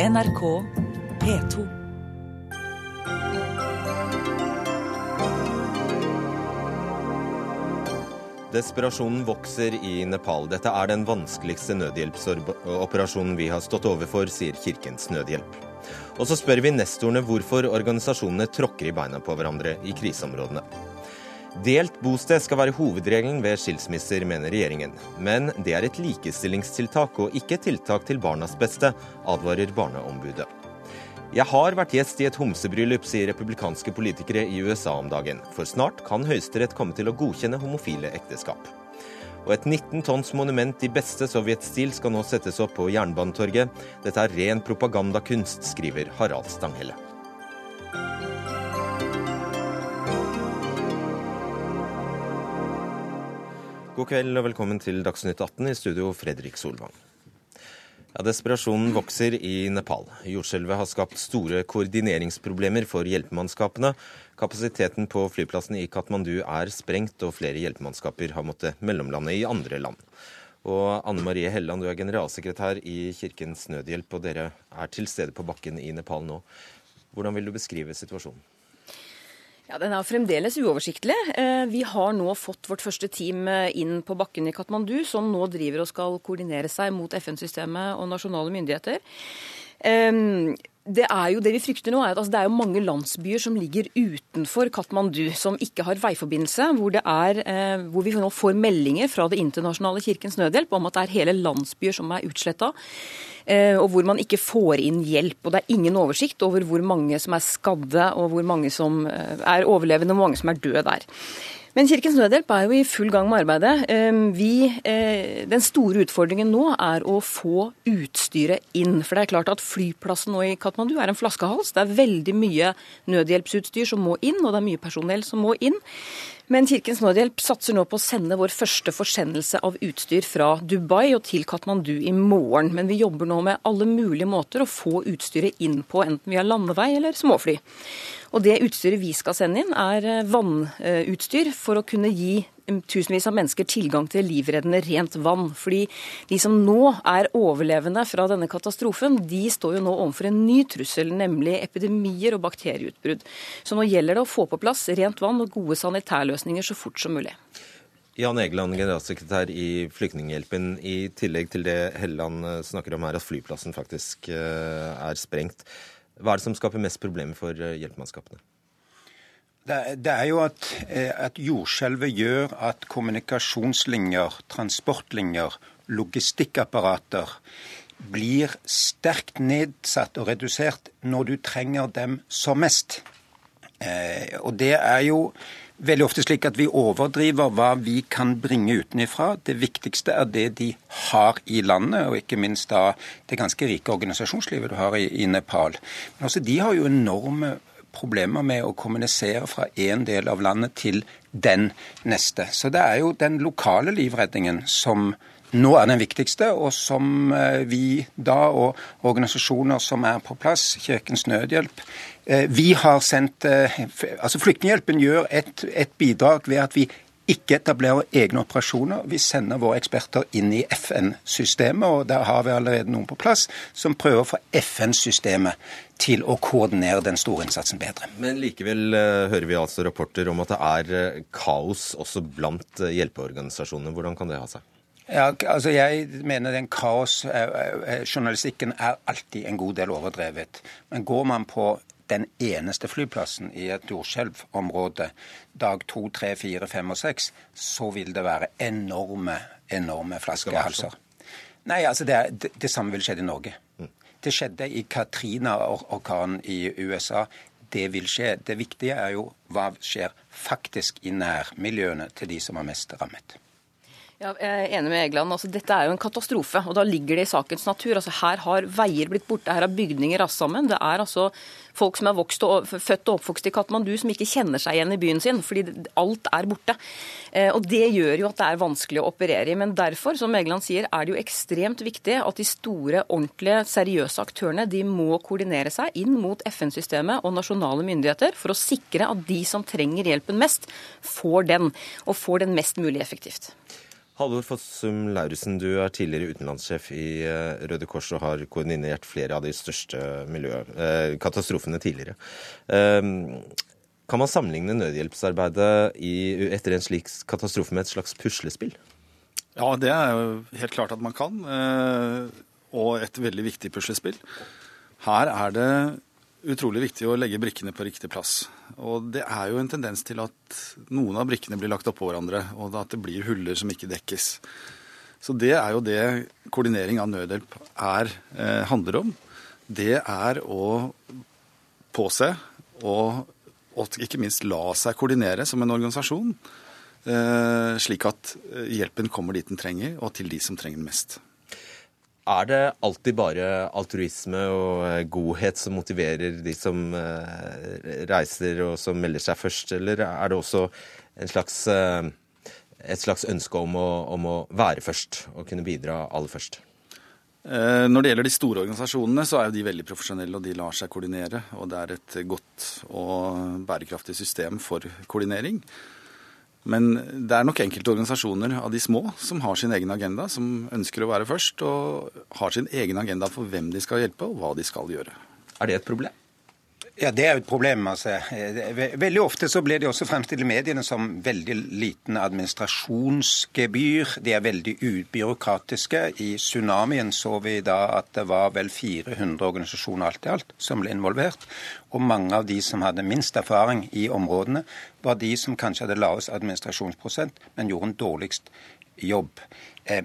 NRK P2. Desperasjonen vokser i Nepal. Dette er den vanskeligste nødhjelpsoperasjonen vi har stått overfor, sier Kirkens Nødhjelp. Og så spør vi nestorene hvorfor organisasjonene tråkker i beina på hverandre i kriseområdene. Delt bosted skal være hovedregelen ved skilsmisser, mener regjeringen. Men det er et likestillingstiltak og ikke et tiltak til barnas beste, advarer Barneombudet. Jeg har vært gjest i et homsebryllup, sier republikanske politikere i USA om dagen. For snart kan Høyesterett komme til å godkjenne homofile ekteskap. Og et 19 tonns monument i beste sovjetstil skal nå settes opp på Jernbanetorget. Dette er ren propagandakunst, skriver Harald Stanghelle. God kveld og velkommen til Dagsnytt 18 i studio Fredrik Solvang. Ja, Desperasjonen vokser i Nepal. Jordskjelvet har skapt store koordineringsproblemer for hjelpemannskapene. Kapasiteten på flyplassen i Katmandu er sprengt, og flere hjelpemannskaper har måttet mellomlande i andre land. Og Anne Marie Helland, du er generalsekretær i Kirkens Nødhjelp, og dere er til stede på bakken i Nepal nå. Hvordan vil du beskrive situasjonen? Ja, Den er fremdeles uoversiktlig. Eh, vi har nå fått vårt første team eh, inn på bakken i Katmandu, som nå driver og skal koordinere seg mot FN-systemet og nasjonale myndigheter. Det er jo det vi frykter nå, er at altså, det er jo mange landsbyer som ligger utenfor Katmandu, som ikke har veiforbindelse, hvor, er, eh, hvor vi nå får meldinger fra Det internasjonale Kirkens Nødhjelp om at det er hele landsbyer som er utsletta, eh, og hvor man ikke får inn hjelp. Og det er ingen oversikt over hvor mange som er skadde, og hvor mange som eh, er overlevende, og hvor mange som er døde der. Men Kirkens Nødhjelp er jo i full gang med arbeidet. Ehm, vi, eh, den store utfordringen nå er å få utstyret inn. For det er klart at flyplassen nå i Katmandu er en flaskehals. Det er veldig mye nødhjelpsutstyr som må inn, og det er mye personell som må inn. Men Kirkens Nødhjelp satser nå på å sende vår første forsendelse av utstyr fra Dubai og til Katmandu i morgen. Men vi jobber nå med alle mulige måter å få utstyret inn på, enten via landevei eller småfly. Og det utstyret vi skal sende inn, er eh, vannutstyr for å kunne gi tusenvis av mennesker tilgang til livreddende rent vann. Fordi de som nå er overlevende fra denne katastrofen, de står jo nå overfor en ny trussel, nemlig epidemier og bakterieutbrudd. Så nå gjelder det å få på plass rent vann og gode sanitærløsninger så fort som mulig. Jan Egeland, generalsekretær i Flyktninghjelpen. I tillegg til det Helleland eh, snakker om her, at flyplassen faktisk eh, er sprengt. Hva er det som skaper mest problemer for eh, hjelpemannskapene? Det, er jo at, eh, at jordskjelvet gjør at kommunikasjonslinjer, transportlinjer, logistikkapparater blir sterkt nedsatt og redusert når du trenger dem som mest. Eh, og det er jo veldig ofte slik at vi overdriver hva vi kan bringe utenifra. Det viktigste er det de har i landet, og ikke minst da det ganske rike organisasjonslivet du har i, i Nepal. Men også de har jo enorme problemer med å kommunisere fra én del av landet til den neste. Så det er jo den lokale livredningen som nå er den viktigste, og som eh, vi da, og organisasjoner som er på plass, Kirkens Nødhjelp eh, Vi har sendt eh, Altså Flyktninghjelpen gjør et, et bidrag ved at vi ikke etablerer egne operasjoner. Vi sender våre eksperter inn i FN-systemet, og der har vi allerede noen på plass som prøver å få FN-systemet til å koordinere den store innsatsen bedre. Men likevel uh, hører vi altså rapporter om at det er uh, kaos også blant uh, hjelpeorganisasjonene. Hvordan kan det ha seg? Ja, altså Jeg mener den kaosjournalistikken er alltid en god del overdrevet. Men går man på den eneste flyplassen i et jordskjelvområde dag to, tre, fire, fem og seks, så vil det være enorme, enorme flaskehalser. Nei, altså det, det, det samme vil skje i Norge. Mm. Det skjedde i Katrina-orkanen i USA. Det vil skje. Det viktige er jo hva skjer faktisk i nærmiljøene til de som er mest rammet. Ja, jeg er enig med Egeland. Altså, dette er jo en katastrofe, og da ligger det i sakens natur. Altså, her har veier blitt borte, her har bygninger rast sammen. Det er altså folk som er og, født og oppvokst i Katmandu som ikke kjenner seg igjen i byen sin, fordi alt er borte. Eh, og Det gjør jo at det er vanskelig å operere i. Men derfor, som Egeland sier, er det jo ekstremt viktig at de store, ordentlige, seriøse aktørene de må koordinere seg inn mot FN-systemet og nasjonale myndigheter for å sikre at de som trenger hjelpen mest, får den, og får den mest mulig effektivt. Halvor Fossum Lauritzen, du er tidligere utenlandssjef i eh, Røde Kors og har koordinert flere av de største eh, katastrofene tidligere. Kan man sammenligne nødhjelpsarbeidet i, etter en slik katastrofe med et slags puslespill? Ja, det er jo helt klart at man kan. Og et veldig viktig puslespill. Her er det utrolig viktig å legge brikkene på riktig plass. Og det er jo en tendens til at noen av brikkene blir lagt oppå hverandre, og at det blir huller som ikke dekkes. Så det er jo det koordinering av nødhjelp er, eh, handler om. Det er å påse og, og, ikke minst la seg koordinere som en organisasjon, eh, slik at hjelpen kommer dit den trenger, og til de som trenger den mest. Er det alltid bare altruisme og eh, godhet som motiverer de som eh, reiser og som melder seg først, eller er det også slags, eh, et slags ønske om å, om å, være først og kunne bidra aller først? Når det gjelder de store organisasjonene, så er jo de veldig profesjonelle, og de lar seg koordinere. Og det er et godt og bærekraftig system for koordinering. Men det er nok enkelte organisasjoner av de små som har sin egen agenda, som ønsker å være først, og har sin egen agenda for hvem de skal hjelpe, og hva de skal gjøre. Er det et problem? Ja, Det er jo et problem. altså. Veldig ofte så blir det også fremstilt i mediene som veldig liten administrasjonsgebyr. De er veldig ubyråkratiske. I tsunamien så vi da at det var vel 400 organisasjoner alt i alt som ble involvert. Og mange av de som hadde minst erfaring i områdene, var de som kanskje hadde lavest administrasjonsprosent, men gjorde en dårligst jobb. Eh,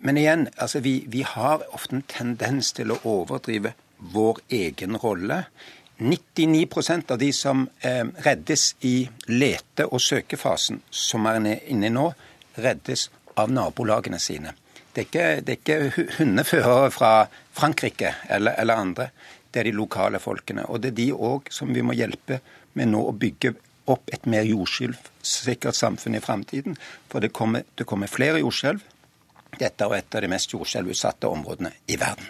men igjen, altså vi, vi har ofte en tendens til å overdrive vår egen rolle. 99% av de som eh, reddes i lete- og søkefasen, som er inne nå, reddes av nabolagene sine. Det er ikke, det er ikke hundeførere fra Frankrike eller, eller, andre. Det er de lokale folkene. Og det er de òg som vi må hjelpe med nå å bygge opp et mer jordskjelvsikkert samfunn i framtiden. For det kommer, det kommer flere jordskjelv. Dette er et av de mest jordskjelvutsatte områdene i verden.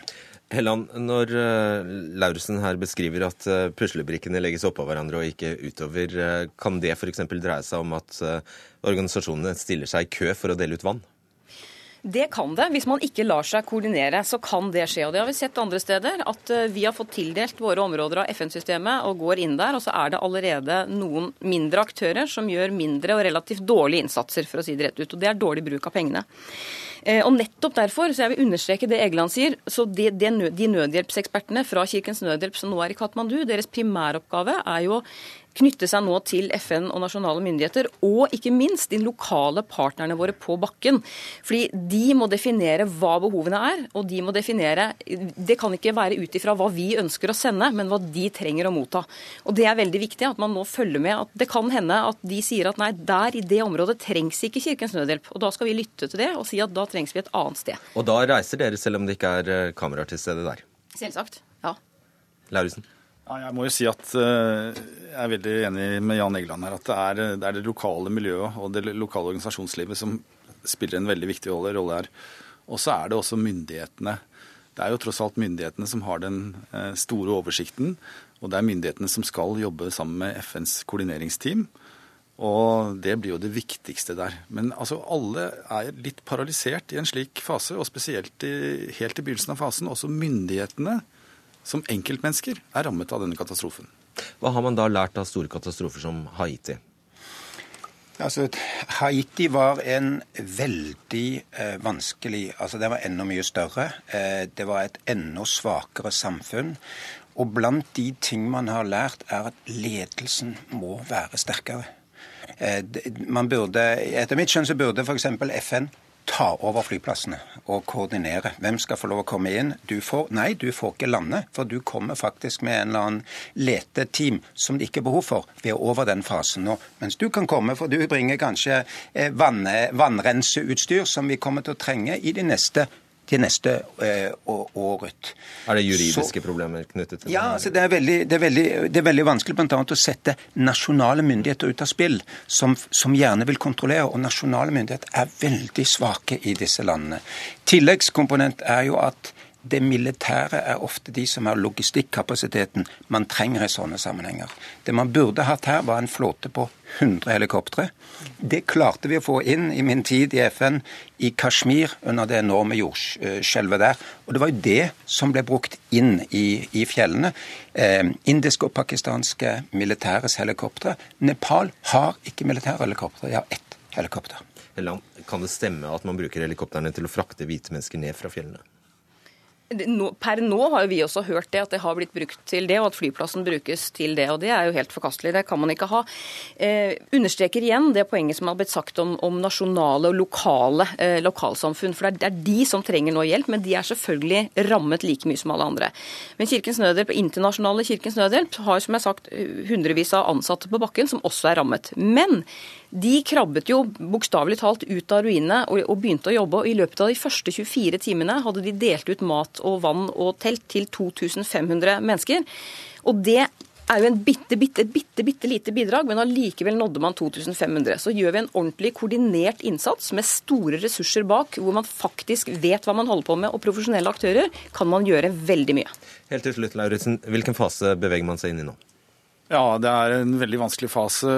Helland, når uh, Lauritzen her beskriver at uh, puslebrikkene legges oppå hverandre og ikke utover, uh, kan det f.eks. dreie seg om at organisasjonene stiller seg i kø for å dele ut vann? Det kan det. Hvis man ikke lar seg koordinere, så kan det skje. Og det har vi sett andre steder. At vi har fått tildelt våre områder av FN-systemet og går inn der, og så er det allerede noen mindre aktører som gjør mindre og relativt dårlige innsatser, for å si det rett ut. Og det er dårlig bruk av pengene. Eh, og nettopp derfor, så jeg vil understreke det Egeland sier, så de, de nødhjelpsekspertene fra Kirkens Nødhjelp som nå er i Katmandu, deres primæroppgave er jo knytte seg nå til FN og nasjonale myndigheter, og ikke minst de lokale partnerne våre på bakken. Fordi de må definere hva behovene er, og de må definere Det kan ikke være ut ifra hva vi ønsker å sende, men hva de trenger å motta. Og Det er veldig viktig at man nå følger med. at Det kan hende at de sier at nei, der i det området trengs ikke Kirkens Nødhjelp. Og da skal vi lytte til det og si at da trengs vi et annet sted. Og da reiser dere selv om det ikke er eh, kameraer til stede der? Selvsagt. Ja. Lauritzen? Ja, jeg må jo si at uh, jeg er veldig enig med Jan Egeland her. At det er, det er, det lokale miljøet og det lokale organisasjonslivet som spiller en veldig viktig rolle her. Og så er det også myndighetene. Det er jo tross alt myndighetene som har den uh, store oversikten. Og det er myndighetene som skal jobbe sammen med FNs koordineringsteam. Og det blir jo det viktigste der. Men altså, alle er litt paralysert i en slik fase, og spesielt i, helt i begynnelsen av fasen. Også myndighetene som enkeltmennesker er rammet av denne katastrofen. Hva har man da lært av store katastrofer som Haiti? Altså, Haiti var en veldig eh, vanskelig altså Det var enda mye større. Eh, det var et enda svakere samfunn. Og blant de ting man har lært, er at ledelsen må være sterkere. Eh, man burde, Etter mitt skjønn så burde f.eks. FN ta over flyplassene og koordinere. Hvem skal få lov å komme inn? Du får, nei, du får ikke lande, for du kommer faktisk med en eller annen leteteam som det ikke er behov for. Vi er over den fasen nå. Mens du kan komme, for du bringer kanskje eh, vann, vannrenseutstyr som vi kommer til å trenge i de neste til neste eh, året. Er det juridiske så, problemer knyttet til det? Ja, altså det, er veldig, det, er veldig, det er veldig vanskelig bl.a. å sette nasjonale myndigheter ut av spill, som, som, gjerne vil kontrollere. Og nasjonale myndigheter er veldig svake i disse landene. Tilleggskomponent er jo at det militære er ofte de som har logistikkapasiteten man trenger i sånne sammenhenger. Det man burde hatt her, var en flåte på 100 helikoptre. Det klarte vi å få inn i min tid i FN i Kashmir under det enorme jordskjelvet der. Og det var jo det som ble brukt inn i, i fjellene. Eh, indiske og pakistanske militæres helikoptre. Nepal har ikke militære helikoptre, de har ett helikopter. Kan det stemme at man bruker helikoptrene til å frakte hvite mennesker ned fra fjellene? Per nå har jo vi også hørt det, at det har blitt brukt til det, og at flyplassen brukes til det. og Det er jo helt forkastelig. Det kan man ikke ha. Eh, understreker igjen det poenget som har blitt sagt om, om nasjonale og lokale eh, lokalsamfunn. For det er, de som trenger nå hjelp, men de er selvfølgelig rammet like mye som alle andre. Men Kirkens Nødhjelp, internasjonale Kirkens Nødhjelp har som jeg har sagt, hundrevis av ansatte på bakken som også er rammet. Men de krabbet jo bokstavelig talt ut av ruinene og, og, begynte å jobbe. og I løpet av de første 24 timene hadde de delt ut mat og vann og telt til 2500 mennesker. Og det er jo en bitte, bitte, bitte, bitte lite bidrag, men allikevel nådde man 2500. Så gjør vi en ordentlig koordinert innsats med store ressurser bak, hvor man faktisk vet hva man holder på med, og profesjonelle aktører, kan man gjøre veldig mye. Helt til slutt, Lauritzen. Hvilken fase beveger man seg inn i nå? Ja, det er en veldig vanskelig fase.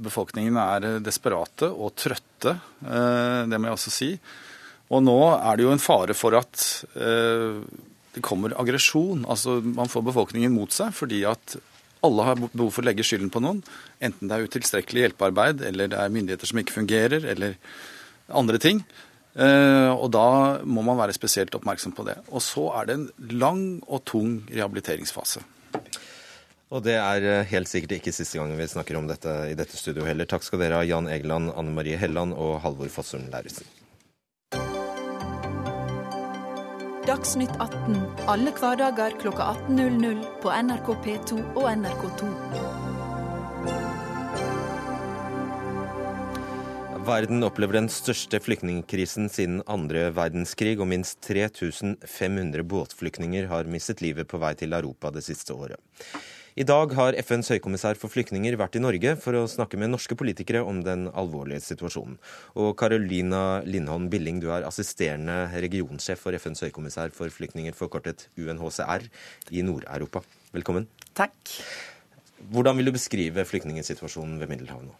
Befolkningen er desperate og trøtte, eh, det må jeg også si. Og nå er det jo en fare for at eh, det kommer aggresjon. Altså man får befolkningen mot seg fordi at alle har behov for å legge skylden på noen. Enten det er utilstrekkelig hjelpearbeid, eller det er myndigheter som ikke fungerer, eller andre ting. Eh, og da må man være spesielt oppmerksom på det. Og så er det en lang og tung rehabiliteringsfase. Og det er eh, helt sikkert ikke siste gangen vi snakker om dette i dette studioet heller. Takk skal dere ha, Jan Egeland, Anne Marie Helland og Halvor Fossum Lauritzen. Dagsnytt 18 alle hverdager kl 18.00 på NRK P2 og NRK2. Verden opplever den største flyktningkrisen siden andre verdenskrig, og minst 3500 båtflyktninger har mistet livet på vei til Europa det siste året. I dag har FNs høykommissær for flyktninger vært i Norge for å snakke med norske politikere om den alvorlige situasjonen. Og Carolina Lindholm Billing, du er assisterende regionsjef for FNs høykommissær for flyktninger, forkortet UNHCR, i Nord-Europa. Velkommen. Takk. Hvordan vil du beskrive flyktningsituasjonen ved Middelhavet nå?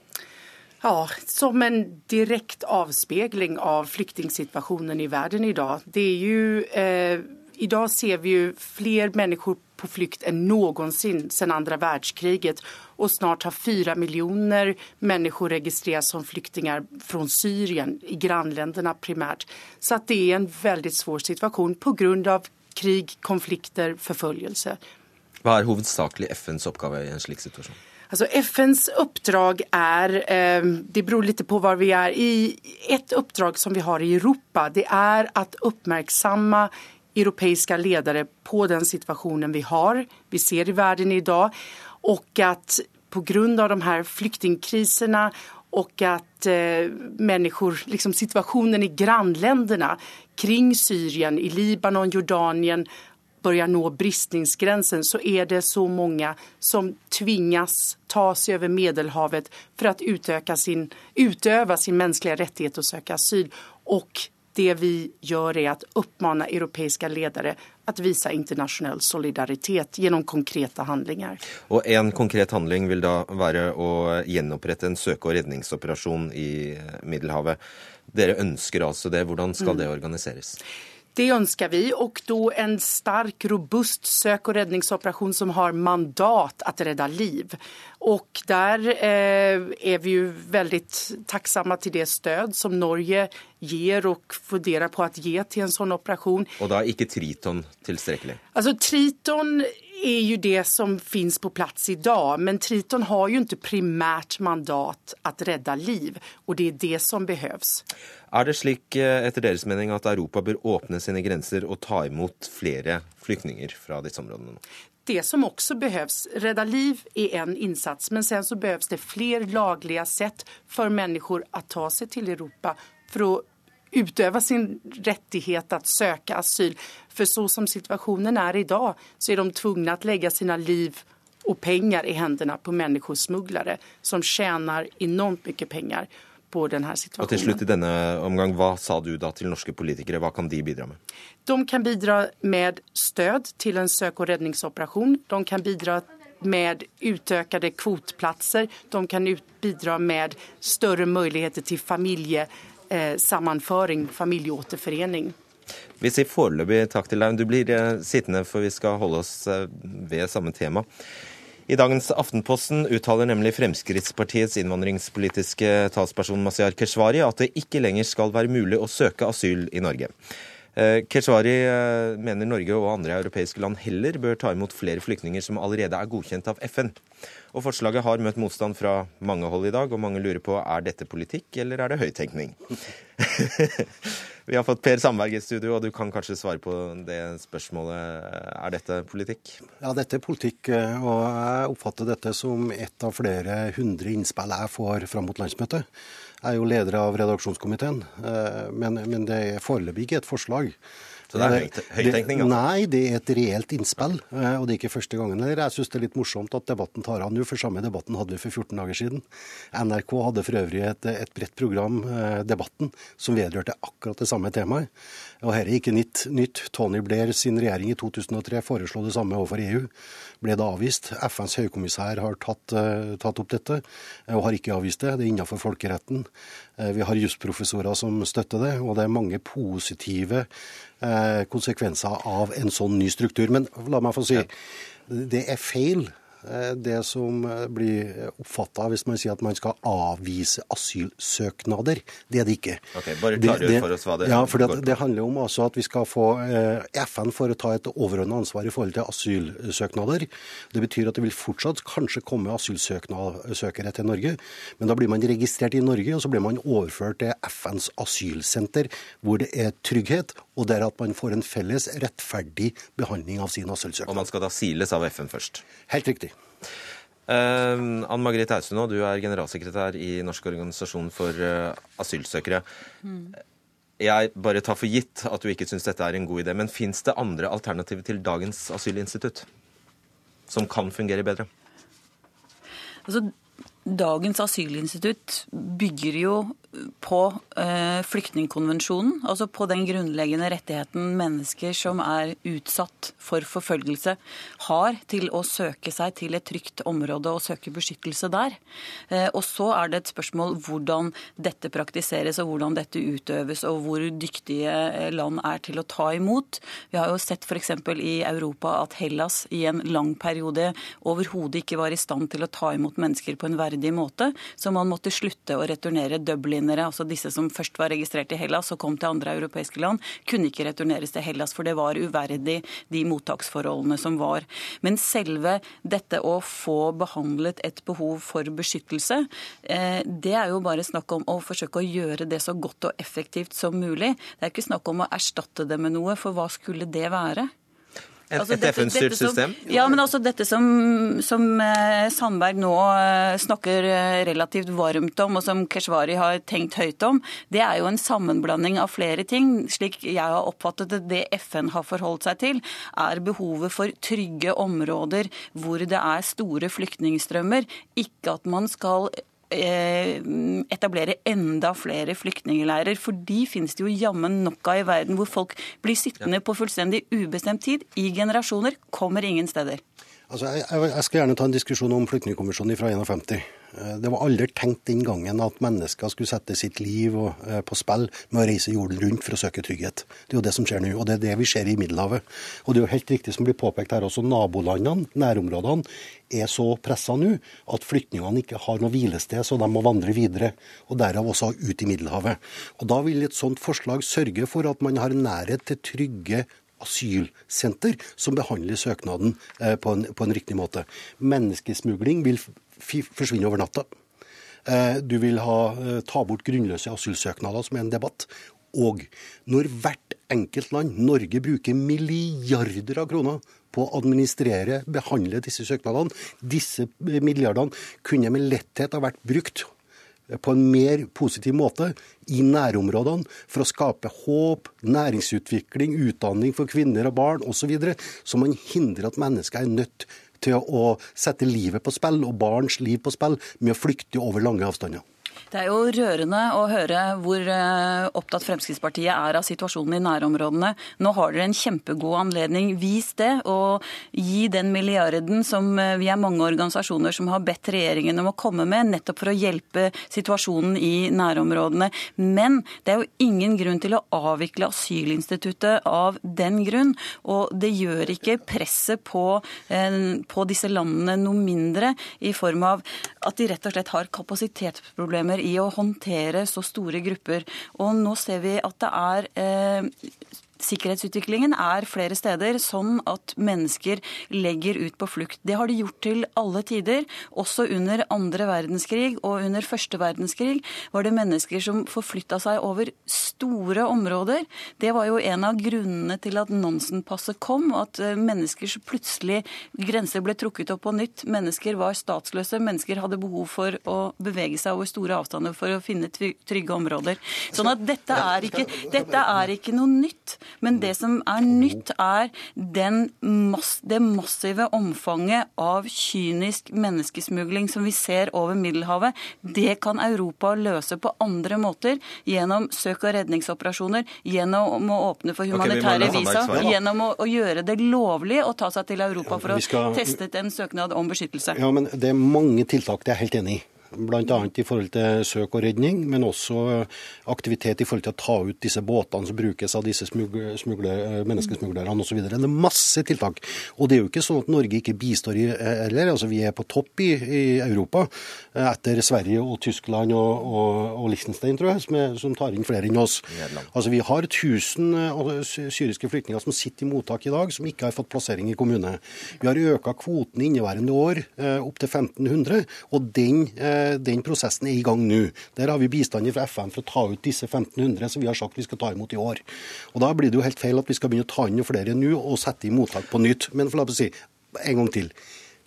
Ja, Som en direkte avspeiling av flyktningsituasjonen i verden i dag. Det er jo, eh, I dag ser vi jo flere mennesker på flykt än någonsin sedan andra världskriget och snart har fyra miljoner människor registrerats som flyktingar från Syrien, i grannländerna primärt. Så att det är en väldigt svår situation på grund av krig, konflikter, förföljelse. Hva er hovedsakelig FNs oppgave i en slik situasjon? Altså FNs oppdrag er eh, det beror litt på hvor vi er. i et oppdrag som vi har i Europa, det er å uppmärksamma europeiska ledare på den situationen vi har, vi ser i världen idag och att på grund av de här flyktingkriserna och att eh, liksom situationen i grannländerna kring Syrien, i Libanon, Jordanien börjar nå bristningsgränsen så är det så många som tvingas ta sig över Medelhavet för att utöka sin, utöva sin mänskliga söka asyl. Och det vi gjør er å oppmane europeiske ledere å vise internasjonal solidaritet gjennom konkrete handlinger. Og En konkret handling vil da være å gjenopprette en søke- og redningsoperasjon i Middelhavet. Dere ønsker altså det. Hvordan skal mm. det organiseres? Det ønsker vi og da en stark, robust søk- og redningsoperasjon som har mandat å redde liv. Og der eh, er vi jo veldig takksomme til det stød som Norge gir og vurderer på å gi til en sånn operasjon. Og da er ikke Triton tilstrekkelig? Altså Triton er jo det som finns på plass i dag. Men Triton har jo ikke primært mandat å redde liv, og det er det som behøves. Er det slik eh, etter deres mening at Europa bør åpne sine grenser og ta imot flere flyktninger fra disse områdene? Det som også behøves, redde liv er en innsats, men sen så behøves det flere laglige sett for mennesker å ta seg til Europa for å utøve sin rettighet å søke asyl. For så som situasjonen er i dag, så er de tvunget å legge sine liv og penger i hendene på menneskesmuglere som tjener enormt mye penger på denne Og til situasjonen. slutt i denne omgang, hva sa du da til norske politikere? Hva kan de bidra med? De kan bidra med stöd til en søk- og redningsoperasjon. De kan bidra med utøkede kvotplatser. De kan bidra med større muligheter til familiesammenføring, familieåterforening. Vi sier foreløpig takk til deg. Du blir eh, sittende, for vi skal holde oss eh, ved samme tema. I dagens Aftenposten uttaler nemlig Fremskrittspartiets innvandringspolitiske talsperson Mazyar Keshvari at det ikke lenger skal være mulig å søke asyl i Norge. Eh, Keshvari eh, mener Norge og andre europeiske land heller bør ta imot flere flyktninger som allerede er godkjent av FN. Og Forslaget har møtt motstand fra mange hold i dag, og mange lurer på er dette politikk eller er det høyttenkning. Vi har fått Per Sandberg i studio, og du kan kanskje svare på det spørsmålet. Er dette politikk? Ja, dette er politikk, eh, og jeg oppfatter dette som ett av flere hundre innspill jeg får fram mot landsmøtet. Er jo leder av redaksjonskomiteen, eh, men, men det er foreløpig ikke et forslag. Så det er høyt- høyttenkning, altså? Nei, det er et reelt innspill, eh, og det er ikke første gangen. heller. Jeg syns det er litt morsomt at debatten tar av nå, for samme debatten hadde vi for 14 dager siden. NRK hadde for øvrig et, et bredt program, eh, Debatten, som vedrørte akkurat det samme temaet. Og her er ikke nytt. nytt. Tony Blair sin regjering i 2003 foreslo det samme overfor EU. Ble det avvist. FNs høykommissær har tatt, eh, tatt opp dette, eh, og har ikke avvist det. Det er innenfor folkeretten. Eh, Vi har jusprofessorer som støtter det, og det er mange positive eh, konsekvenser av en sånn ny struktur. Men la meg få si, det er feil eh, det som eh, blir oppfatta hvis man sier at man skal avvise asylsøknader. Det er det ikke. Ok, bare klargjør for oss hva det ja, for det, det handler om altså at vi skal få eh, FN for å ta et overordna ansvar i forhold til asylsøknader. Det betyr at det vil fortsatt kanskje komme asylsøkere til Norge, men da blir man registrert i Norge, og så blir man overført til FNs asylsenter, hvor det er trygghet, og der at man får en felles rettferdig behandling av sin Og man skal da siles av FN først. Helt riktig. Eh, Ann Margrethe Ausunå, du er generalsekretær i Norsk organisasjon for uh, asylsøkere. Jeg bare tar for gitt at du ikke syns dette er en god idé, men fins det andre alternativer til dagens asylinstitutt som kan fungere bedre? Altså, dagens asylinstitutt bygger jo på eh, flyktningkonvensjonen, altså på den grunnleggende rettigheten mennesker som er utsatt for forfølgelse, har til å søke seg til et trygt område og søke beskyttelse der. Eh, og så er det et spørsmål hvordan dette praktiseres og hvordan dette utøves, og hvor dyktige eh, land er til å ta imot. Vi har jo sett f.eks. i Europa at Hellas i en lang periode overhodet ikke var i stand til å ta imot mennesker på en verdig måte, så man måtte slutte å returnere dublinere, altså disse som først var registrert i Hellas og kom til andre europeiske land, kunne ikke returneres til Hellas, for det var uverdig, de mottaksforholdene som var. Men selve dette å få behandlet et behov for beskyttelse, eh, det er jo bare snakk om å forsøke å gjøre det så godt og effektivt som mulig. Det er ikke snakk om å erstatte det med noe, for hva skulle det være? Et, Altså, et FN-styrt system? Ja, men altså dette som, som eh, Sandberg nå eh, snakker eh, relativt varmt om, og som Keshvari har tenkt høyt om, det er jo en sammenblanding av flere ting. Slik jeg har oppfattet det, det FN har forholdt seg til, er behovet for trygge områder hvor det er store flyktningstrømmer. Ikke at man skal etablere enda flere flyktningleirer. For de finnes det jo jammen nok av i verden, hvor folk blir sittende på fullstendig ubestemt tid i generasjoner, kommer ingen steder. Altså, jeg, jeg jeg skal gjerne ta en diskusjon om flyktningkonvensjonen fra 51. Eh, Det var aldri tenkt den gangen at mennesker skulle sette sitt liv eh, på spill med å reise jorden rundt for å søke trygghet. Det er jo det som skjer nå, og det er det vi ser i Middelhavet. Og det er jo helt riktig som blir påpekt her også, nabolandene, nærområdene, er så pressa nå at flyktningene ikke har noe hvilested, så de må vandre videre. Og derav også ut i Middelhavet. Og da vil et sånt forslag sørge for at man har nærhet til trygge asylsenter som behandler søknaden eh, på, en, på en riktig måte. Menneskesmugling vil f- forsvinne over natta. Eh, Du vil ha, eh, ta bort grunnløse asylsøknader, som er en debatt. Og når hvert enkelt land, Norge, bruker milliarder av kroner på å administrere, behandle disse søknadene, disse milliardene kunne med letthet ha vært brukt på en mer positiv måte i nærområdene for å skape håp, næringsutvikling, utdanning for kvinner og barn osv., så, videre, så man hindrer at mennesker er nødt til å sette livet på spill og barns liv på spill med å flykte over lange avstander. Det er jo rørende å høre hvor eh, opptatt Fremskrittspartiet er av situasjonen i nærområdene. Nå har dere en kjempegod anledning. Vis det, og gi den milliarden som eh, vi er mange organisasjoner som har bedt regjeringen om å komme med, nettopp for å hjelpe situasjonen i nærområdene. Men det er jo ingen grunn til å avvikle asylinstituttet av den grunn. Og det gjør ikke presset på, eh, på disse landene noe mindre, i form av at de rett og slett har kapasitetsproblemer problemer i å håndtere så store grupper. Og nå ser vi at det er eh, Sikkerhetsutviklingen er flere steder sånn at mennesker legger ut på flukt. Det har de gjort til alle tider. Også under andre verdenskrig og under første verdenskrig var det mennesker som forflytta seg over store områder. Det var jo en av grunnene til at Nansen-passet kom. At mennesker menneskers plutselig grenser ble trukket opp på nytt. Mennesker var statsløse. Mennesker hadde behov for å bevege seg over store avstander for å finne trygge områder. Sånn at dette er ikke, dette er ikke noe nytt. Men det som er nytt, er mass, det massive omfanget av kynisk menneskesmugling som vi ser over Middelhavet. Det kan Europa løse på andre måter, gjennom søk- og redningsoperasjoner, gjennom å åpne for humanitære okay, visa, gjennom å, å, gjøre det lovlig å ta seg til Europa for å skal... teste en søknad om beskyttelse. Ja, men Det er mange tiltak, det er jeg helt enig i bl.a. i forhold til søk og redning, men også aktivitet i forhold til å ta ut disse båtene som brukes av disse smugler, menneskesmuglerne osv. Det er masse tiltak. Og det er jo ikke sånn at Norge ikke bistår heller. Altså, vi er på topp i, i, Europa etter Sverige og Tyskland og, og, og Liechtenstein, tror jeg, som, er, som, tar inn flere enn oss. Altså, vi har 1000 eh, syriske flyktninger som sitter i mottak i dag, som ikke har fått plassering i kommune. Vi har øka kvoten i inneværende år eh, opp til 1500, og den eh, den prosessen er i gang nå. Der har vi bistand fra FN for å ta ut disse 1500 som vi har sagt vi skal ta imot i år. Og Da blir det jo helt feil at vi skal begynne å ta inn flere nå og sette i mottak på nytt. Men for la meg si en gang til.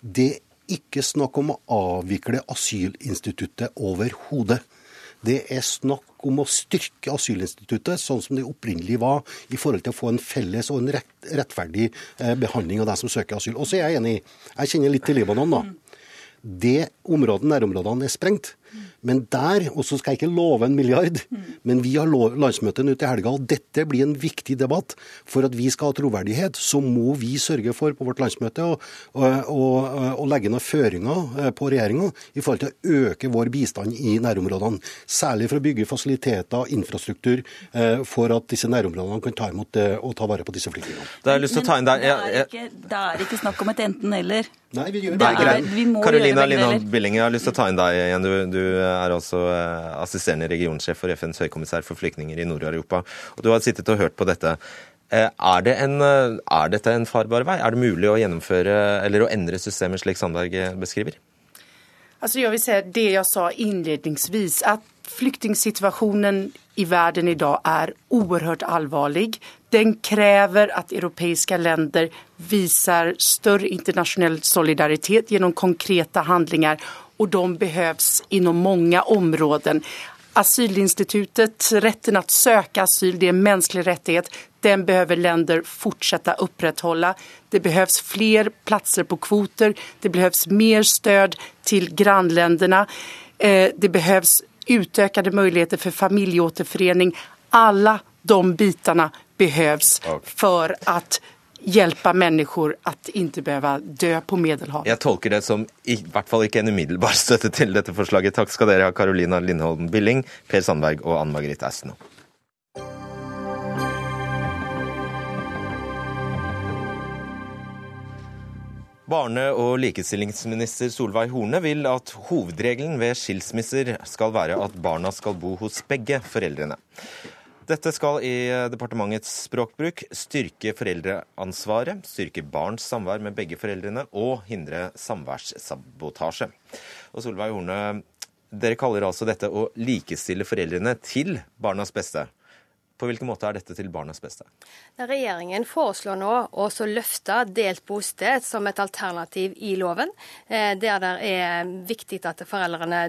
Det er ikke snakk om å avvikle asylinstituttet overhodet. Det er snakk om å styrke asylinstituttet sånn som det opprinnelig var, i forhold til å få en felles og en rett, rettferdig eh, behandling av dem som søker asyl. Og så er jeg enig. Jeg kjenner litt til Libanon, da. Det området, nærområdene er sprengt. Men der, og så skal jeg ikke love en milliard, men vi har landsmøte nå til helga, og dette blir en viktig debatt. For at vi skal ha troverdighet, så må vi sørge for på vårt landsmøte å legge noen føringer eh, på regjeringa i forhold til å øke vår bistand i nærområdene. Særlig for å bygge fasiliteter og infrastruktur eh, for at disse nærområdene kan ta imot det og ta vare på disse flyktningene. Det er, det, ikke, det er ikke snakk om et enten-eller. Nei, vi gjør det. det er, vi Karolina Lindahl Billinge, jeg har lyst til å ta inn deg igjen. Du, du er altså eh, assisterende regionsjef for FNs høykommissær for flyktninger i Nord-Europa. Og Du har sittet og hørt på dette. Eh, er, det en, eh, er dette en farbar vei? Er det mulig å gjennomføre eller å endre systemet slik Sandberg beskriver? Altså, jeg vil si det jeg sa innledningsvis, at flyktningsituasjonen i verden i dag er oerhört alvorlig. Den krever at europeiske länder viser større internasjonal solidaritet gjennom konkrete handlinger og de behøves inom mange områden. Asylinstituttet, rätten att söka asyl, det er en mänsklig rättighet. Den behøver länder å upprätthålla. Det behøves flere plasser på kvoter. Det behøves mer stöd til grannländerna. Eh, det behøves utökade möjligheter för familjeåterförening. Alla de bitarna behövs för att hjelpe mennesker at ikke behøve dø på Medelhavet. Jeg tolker det som i hvert fall ikke en umiddelbar støtte til dette forslaget. Takk skal dere ha, Carolina Lindholm Billing, Per Sandberg og Ann Margrethe Austen. Barne- og likestillingsminister Solveig Horne vil at hovedregelen ved skilsmisser skal være at barna skal bo hos begge foreldrene. Dette skal i departementets språkbruk styrke foreldreansvaret, styrke barns samvær med begge foreldrene og hindre samværssabotasje. Og Solveig Horne, dere kaller altså dette å likestille foreldrene til barnas beste. På hvilken måte er dette til barnas beste? Regjeringen foreslår nå å løfte delt bosted som et alternativ i loven, eh, der det er viktig at foreldrene,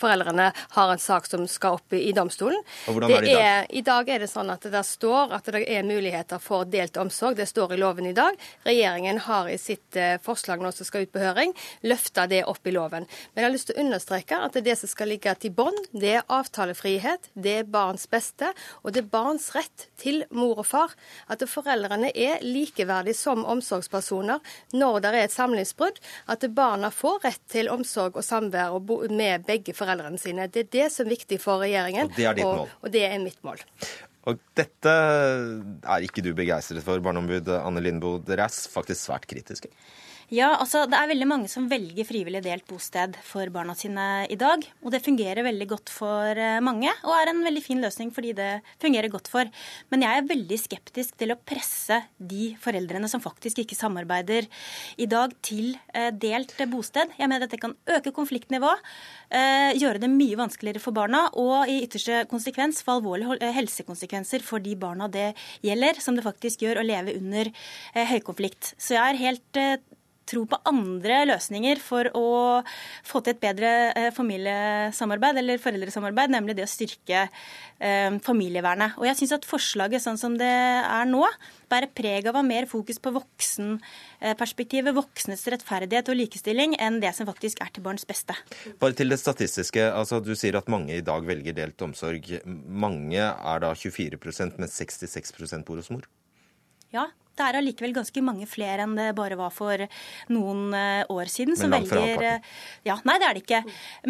foreldrene har en sak som skal opp i domstolen. Og hvordan er det i dag? Er, I dag er det sånn at det står at det er muligheter for delt omsorg. Det står i loven i dag. Regjeringen har i sitt eh, forslag nå som skal ut på høring, løfta det opp i loven. Men jeg har lyst til å understreke at det som skal ligge til bånd, det er avtalefrihet, det er barns beste. Og det er barns rett til mor og far. At foreldrene er likeverdige som omsorgspersoner når det er et samlivsbrudd. At barna får rett til omsorg og samvær med begge foreldrene sine. Det er det som er viktig for regjeringen. Og det er. Og, og det er mitt mål. Og dette er ikke du begeistret for, barneombud Anne Lindboe. Dere er faktisk svært kritiske? Ja, altså Det er veldig mange som velger frivillig delt bosted for barna sine i dag. Og det fungerer veldig godt for eh, mange, og er en veldig fin løsning fordi det fungerer godt for. Men jeg er veldig skeptisk til å presse de foreldrene som faktisk ikke samarbeider i dag, til eh, delt bosted. Jeg mener at det kan øke konfliktnivået, eh, gjøre det mye vanskeligere for barna, og i ytterste konsekvens få alvorlige helsekonsekvenser for de barna det gjelder, som det faktisk gjør å leve under høykonflikt. Så jeg er helt tro på andre løsninger for å få til et bedre eh, familiesamarbeid eller foreldresamarbeid, nemlig det å styrke eh, familievernet. Og jeg syns at forslaget sånn som det er nå, bærer preg av å ha mer fokus på voksenperspektivet, voksnes rettferdighet og likestilling, enn det som faktisk er til barns beste. Bare til det statistiske. altså Du sier at mange i dag velger delt omsorg. Mange er da 24% mens 66 bor hos mor? Ja, det er allikevel ganske mange flere enn det bare var for noen eh, år siden. Men langt fra halvparten? Eh, ja, nei, det er det ikke.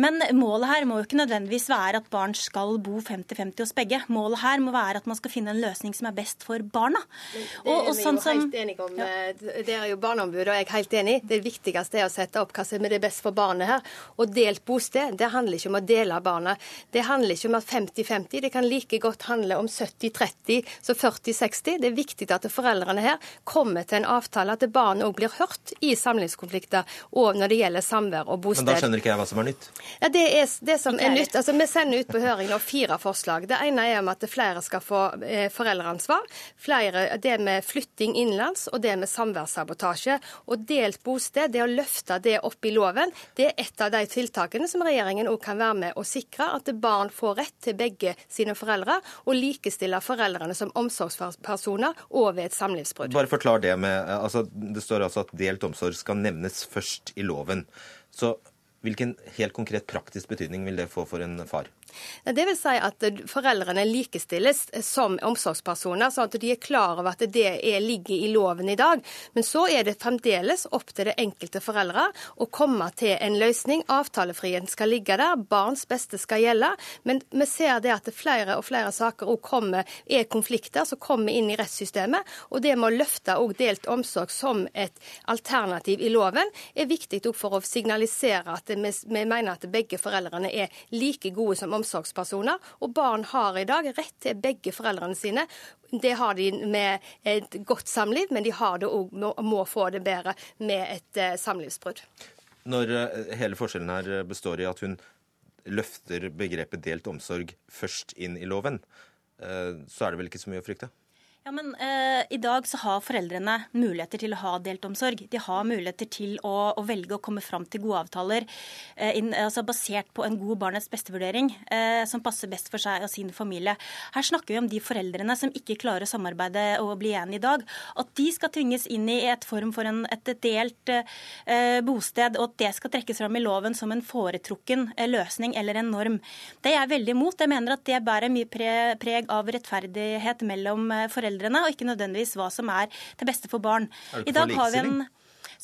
Men målet her må jo ikke nødvendigvis være at barn skal bo 50-50 hos begge. Målet her må være at man skal finne en løsning som er best for barna. Det er, og, sånn som, om, ja. Eh, det er jo Barneombudet og jeg er helt enig. Det viktigste er å sette opp hva som er det best for barnet her. Og delt bosted, det handler ikke om å dele barna. Det handler ikke om at 50-50. Det kan like godt handle om 70-30, så 40-60. Det er viktig at foreldrene her kommer til en avtale, at barn òg blir hørt i samlivskonflikter og når det gjelder samvær og bosted. Men da skjønner ikke jeg hva som er nytt? Ja, Det er det som er nytt. Altså, Vi sender ut på høring nå fire forslag. Det ene er om at flere skal få eh, foreldreansvar. Flere, det med flytting innenlands og det med samværssabotasje. Og delt bosted, det å løfte det opp i loven, det er et av de tiltakene som regjeringen òg kan være med å sikre at barn får rett til begge sine foreldre, og likestille foreldrene som omsorgspersoner og ved et samlivsbrudd. Bare forklar det med altså, Det står altså at delt omsorg skal nevnes først i loven. Så hvilken helt konkret praktisk betydning vil det få for en far? Det vil si at foreldrene likestilles som omsorgspersoner, sånn at de er klar over at det er, ligger i loven i dag. Men så er det fremdeles opp til det enkelte foreldre å komme til en løsning. Avtalefriheten skal ligge der, barns beste skal gjelde. Men vi ser det at flere og flere saker kommer, er konflikter som kommer inn i rettssystemet. Og det med å løfte delt omsorg som et alternativ i loven, er viktig for å signalisere at vi mener at begge foreldrene er like gode som omsorgspersoner omsorgspersoner. Og barn har i dag rett til begge foreldrene sine. Det har de med et godt samliv, men de har det òg, må få det bedre med et eh, samlivsbrudd. Når eh, hele forskjellen her består i at hun løfter begrepet delt omsorg først inn i loven, eh, så er det vel ikke så mye å frykte? Ja, men eh, I dag så har foreldrene muligheter til å ha delt omsorg. De har muligheter til å, å velge å komme fram til gode avtaler eh, in, altså basert på en god barnets beste-vurdering eh, som passer best for seg og sin familie. Her snakker vi om de foreldrene som ikke klarer å samarbeide og bli enige i dag. At de skal tvinges inn i et form for en, et delt eh, bosted, og at det skal trekkes fram i loven som en foretrukken eh, løsning eller en norm. Det er jeg veldig imot. Jeg mener at det bærer mye pre, preg av rettferdighet mellom eh, foreldre foreldrene, og ikke nødvendigvis hva som er til beste for barn. Er du ikke for en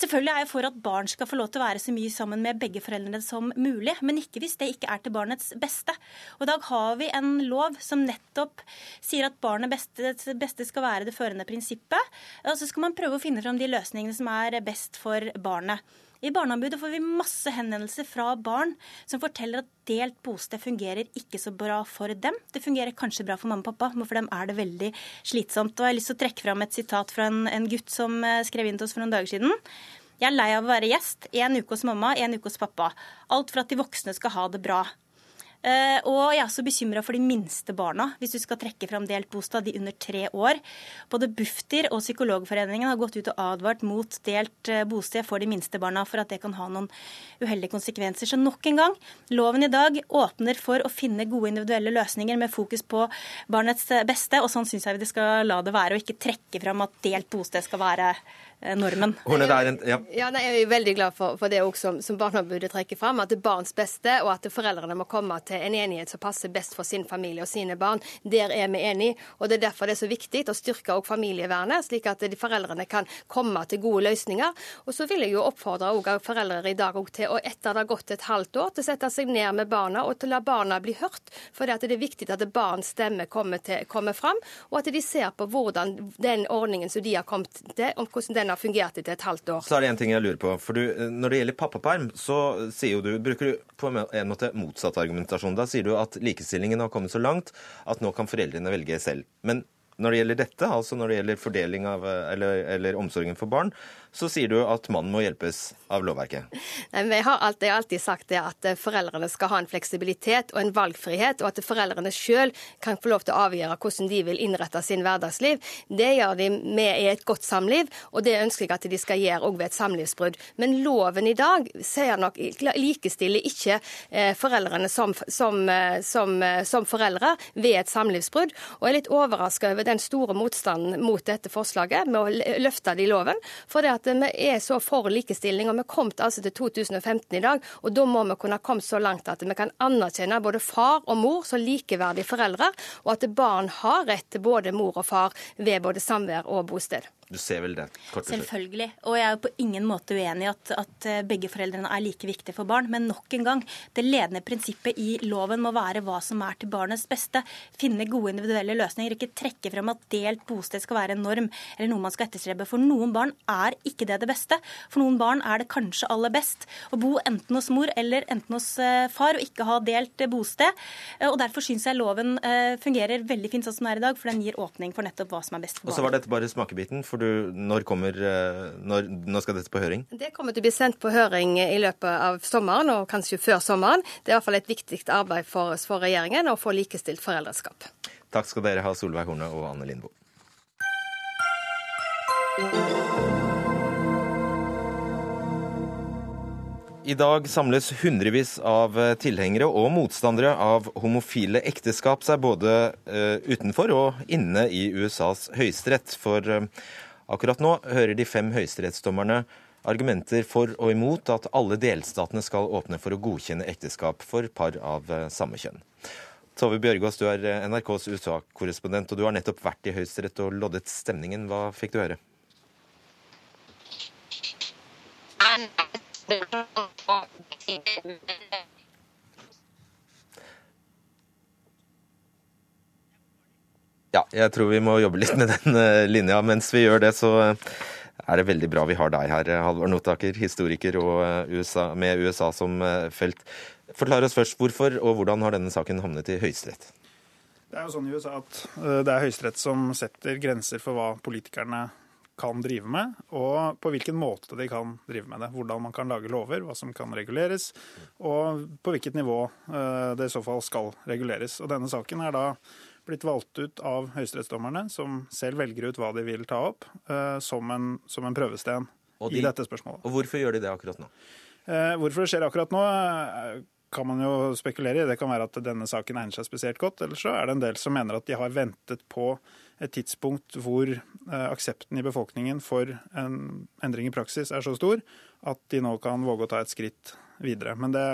Selvfølgelig er jeg for at barn skal få lov til å være så mye sammen med begge foreldrene som mulig, men ikke hvis det ikke er til barnets beste. Og I dag har vi en lov som nettopp sier at barnets beste, beste skal være det førende prinsippet. Og så skal man prøve å finne fram de løsningene som er best for barnet. I Barneombudet får vi masse henvendelser fra barn som forteller at delt bosted fungerer ikke så bra for dem. Det fungerer kanskje bra for mamma og pappa, men for dem er det veldig slitsomt. Og Jeg har lyst til å trekke fram et sitat fra en, en gutt som eh, skrev inn til oss for noen dager siden. Jeg er lei av å være gjest. En uke hos mamma, en uke hos pappa. Alt for at de voksne skal ha det bra. Eh, og jeg er også bekymra for de minste barna, hvis du skal trekke fram delt bostad, de under tre år. Både Bufdir og Psykologforeningen har gått ut og advart mot delt eh, bosted for de minste barna, for at det kan ha noen uheldige konsekvenser. Så nok en gang, loven i dag åpner for å finne gode individuelle løsninger med fokus på barnets beste, og sånn syns jeg vi skal la det være, og ikke trekke fram at delt bosted skal være Eh, Hun er der, ja. Ja, nei, jeg er veldig glad for, for det som, som Barneombudet trekker fram, at det er barns beste, og at foreldrene må komme til en enighet som passer best for sin familie og sine barn. Der er vi enige. og Det er derfor det er så viktig å styrke også familievernet, slik at de foreldrene kan komme til gode løsninger. Og så vil jeg jo oppfordre også foreldre i dag til, og etter det har gått et halvt år, til å sette seg ned med barna og til å la barna bli hørt. For det er viktig at barns stemme kommer, til, kommer fram, og at de ser på hvordan den ordningen som de har kommet til, om hvordan den har fungert etter et halvt år. Så er det en ting jeg lurer på. For du, når det gjelder pappaperm, så sier du, bruker du på en måte motsatt argumentasjon. Da sier du at likestillingen har kommet så langt at nå kan foreldrene velge selv. Men når det gjelder dette, altså når det gjelder fordeling av, eller, eller omsorgen for barn, så sier du at mannen må hjelpes av lovverket. Nei, vi har alltid, alltid sagt det at eh, foreldrene skal ha en fleksibilitet og en valgfrihet, og at foreldrene sjøl kan få lov til å avgjøre hvordan de vil innrette sin hverdagsliv. Det gjør de med i et godt samliv, og det ønsker jeg at de skal gjøre òg ved et samlivsbrudd. Men loven i dag sier nok likestiller ikke eh, foreldrene som, som, eh, som, som foreldre ved et samlivsbrudd. Og jeg er litt overraska over den store motstanden mot dette forslaget med å løfte det i loven. for det at vi er så for likestilling, og vi er kommet altså til 2015 i dag. og Da må vi kunne ha kommet så langt at vi kan anerkjenne både far og mor som likeverdige foreldre, og at barn har rett til både mor og far ved både samvær og bosted. Du ser vel det? Selvfølgelig. Og jeg er jo på ingen måte uenig i at, at, eh, begge foreldrene er like viktige for barn. Men nok en gang, det ledende prinsippet i loven må være hva som er til barnets beste. Finne gode individuelle løsninger. Ikke trekke frem at delt bosted skal være en norm eller noe man skal etterstrebe. For noen barn er ikke det det beste. For noen barn er det kanskje aller best å bo enten hos mor eller enten hos eh, far, og ikke ha delt bosted. Og Derfor syns jeg loven eh, fungerer veldig fint sånn som den er i dag, for den gir åpning for nettopp hva som er best for barnet. Og så var dette bare smakebiten. for du, når, kommer, eh, når, når, skal dette på høring? Det kommer til å bli sendt på høring i løpet av sommeren, og kanskje før sommeren. Det er i hvert fall et viktig arbeid for, for regjeringen å få likestilt foreldreskap. Takk skal dere ha, Solveig Horne og Anne Lindboe. I dag samles hundrevis av tilhengere og motstandere av homofile ekteskap seg både uh, utenfor og inne i USAs høyesterett. For uh, akkurat nå hører de fem høyesterettsdommerne argumenter for og imot at alle delstatene skal åpne for å godkjenne ekteskap for par av uh, samme kjønn. Tove Bjørgaas, du er NRKs USA-korrespondent, og du har nettopp vært i Høyesterett og loddet stemningen. Hva fikk du høre? Ja, jeg tror vi må jobbe litt med den eh, linja. Mens vi gjør det, så eh, er det veldig bra vi har deg her, Halvor Notaker, historiker USA, med USA som eh, felt. Forklar oss først hvorfor og hvordan har denne saken havnet i Høyesterett? Det er jo sånn i USA at det er Høyesterett som setter grenser for hva politikerne kan drive med, og på hvilken måte de kan drive med det. Hvordan man kan lage lover, hva som kan reguleres, og på hvilket nivå eh, det i så fall skal reguleres. Og Denne saken er da blitt valgt ut av høyesterettsdommerne, som selv velger ut hva de vil ta opp, eh, som en, som en prøvesten de, i dette spørsmålet. Og Hvorfor gjør de det akkurat nå? Eh, hvorfor det skjer akkurat nå, kan man jo spekulere i. Det kan være at denne saken egner seg spesielt godt. Eller så er det en del som mener at de har ventet på et tidspunkt hvor eh, aksepten i befolkningen for en endring i praksis er så stor at de nå kan våge å ta et skritt videre. Men det,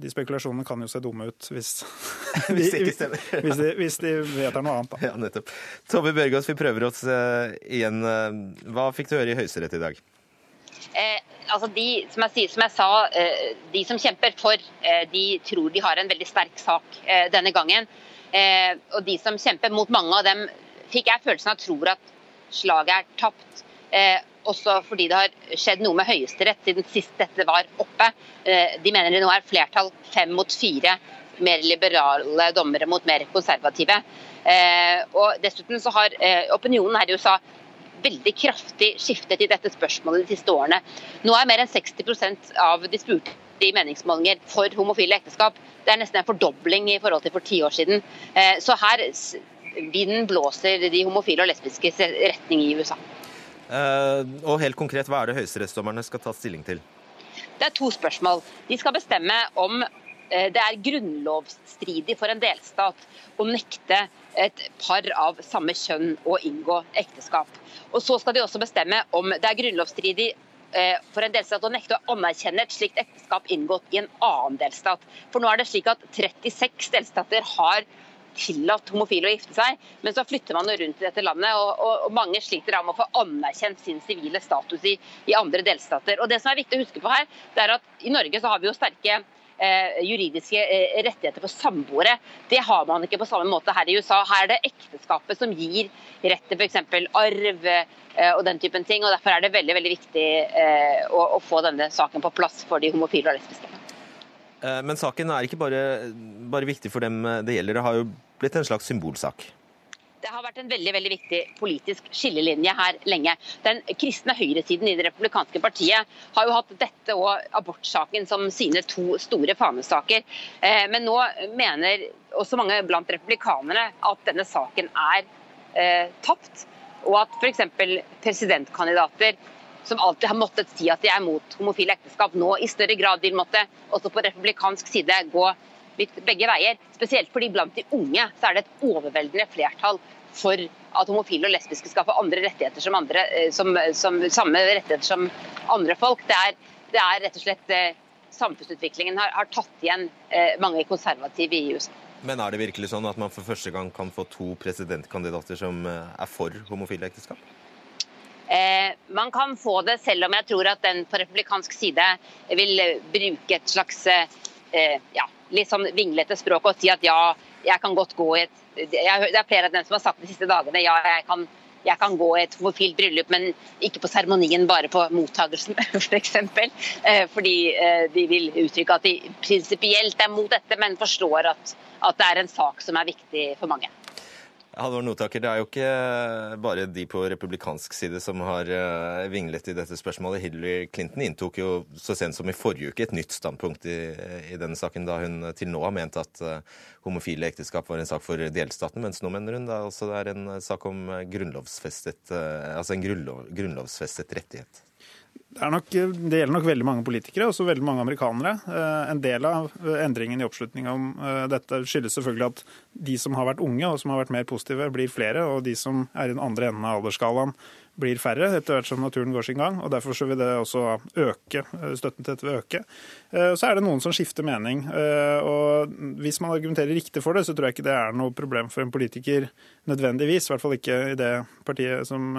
de spekulasjonene kan jo se dumme ut hvis, hvis, de, hvis, hvis, de, hvis de vedtar noe annet. Da. Ja, nettopp. Tove Bjørgaas, vi prøver oss uh, igjen. Hva fikk du høre i Høyesterett i dag? Eh, altså de, som, jeg, som jeg, sa, eh, de som kjemper for, eh, de tror de har en veldig sterk sak eh, denne gangen. og de som kjemper mot, mange av dem fikk jeg følelsen av tror at slaget er tapt. Også fordi det har skjedd noe med Høyesterett siden sist dette var oppe. Eh, de mener det nå er flertall fem mot fire, mer liberale dommere mot mer konservative. Eh, og Dessuten så har eh, opinionen her i USA veldig kraftig skiftet i dette spørsmålet de siste årene. Nå er mer enn 60% av de spurte i meningsmålinger for homofile ekteskap. Det er nesten en fordobling i forhold til for ti år siden. Så her vinden blåser de homofile og lesbiske retning i USA. Eh, og helt konkret, hva er det høyesterettsdommerne skal ta stilling til? Det er to spørsmål. De skal bestemme om eh, det er grunnlovsstridig for en delstat å nekte et par av samme kjønn å inngå ekteskap. Og Så skal de også bestemme om det er grunnlovsstridig eh, for en delstat å nekte å anerkjenne et slikt ekteskap inngått i en annen delstat. For nå er det slik at 36 delstater har tillatt homofile å gifte seg, men så flytter man rundt i dette landet, og, og, og mange sliter med å få anerkjent sin sivile status i, i, andre delstater. Og det som er viktig å huske på her, det er at i Norge så har vi jo sterke eh, juridiske eh, rettigheter for samboere. Det har man ikke på samme måte her i USA. Her er det ekteskapet som gir rett til f.eks. arv eh, og den typen ting. og Derfor er det veldig veldig viktig eh, å, å få denne saken på plass for de homofile og lesbiske. Eh, men saken er ikke bare, bare, viktig for dem det gjelder, det har jo blitt en slags symbolsak. Det har vært en veldig veldig viktig politisk skillelinje her lenge. Den kristne høyresiden i det republikanske partiet har jo hatt dette og abortsaken som sine to store fanesaker. Eh, men nå mener også mange blant republikanerne at denne saken er eh, tapt. Og at f.eks. presidentkandidater som alltid har måttet si at de er mot homofile ekteskap, nå i større grad vil måtte også på republikansk side gå litt begge veier. Spesielt fordi blant de unge så er det et overveldende flertall for at homofile og lesbiske skal få andre rettigheter som andre, eh, som, som, samme rettigheter som andre folk. Det er, det er rett og slett eh, Samfunnsutviklingen har, har tatt igjen eh, mange konservative i USA. Men er det virkelig sånn at man for første gang kan få to presidentkandidater som er for homofile ekteskap? Eh, man kan få det, selv om jeg tror at den på republikansk side vil bruke et slags eh, ja, litt sånn vinglete språk og si at ja, jeg kan godt gå i et Det er flere av dem som har sagt de siste dagene ja, jeg kan, jeg kan gå i et homofilt bryllup, men ikke på seremonien, bare på mottagelsen f.eks. For eh, fordi eh, de vil uttrykke at de prinsipielt er mot dette, men forstår at, at det er en sak som er viktig for mange. Halvor Notaker, Det er jo ikke bare de på republikansk side som har eh, vinglet i dette spørsmålet. Hillary Clinton inntok jo så sent som i forrige uke et nytt standpunkt i, i denne saken, da hun til nå har ment at uh, homofile ekteskap var en sak for delstaten, mens nå mener hun da også det er en sak om grunnlovsfestet, uh, altså en grunnlov, grunnlovsfestet rettighet. Det, nok, det, gjelder nok veldig mange politikere, også veldig mange amerikanere. Eh, en del av eh, endringen i oppslutning om eh, dette skyldes selvfølgelig at de som har vært unge og som har vært mer positive, blir flere, og de som er i den andre enden av aldersskalaen, blir færre etter hvert som naturen går sin gang. og Derfor så vil det også øke. Støtten til dette vil øke. Så er det noen som skifter mening. og Hvis man argumenterer riktig for det, så tror jeg ikke det er noe problem for en politiker nødvendigvis. I hvert fall ikke i det partiet som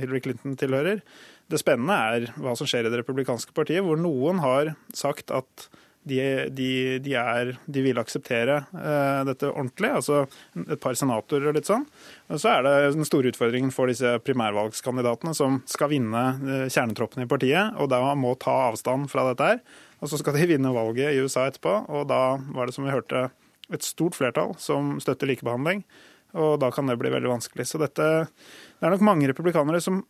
Hillary Clinton tilhører. Det spennende er hva som skjer i Det republikanske partiet, hvor noen har sagt at de, de, de, er, de vil akseptere uh, dette ordentlig, altså et par senatorer og litt sånn. Og så er det den store utfordringen for disse primærvalgskandidatene som skal vinne uh, kjernetroppen i partiet, og da må ta avstand fra dette her. Og så skal de vinne valget i USA etterpå, og da var det som vi hørte et stort flertall som støtter likebehandling. Og da kan det bli veldig vanskelig. Så dette, det er nok mange republikanere som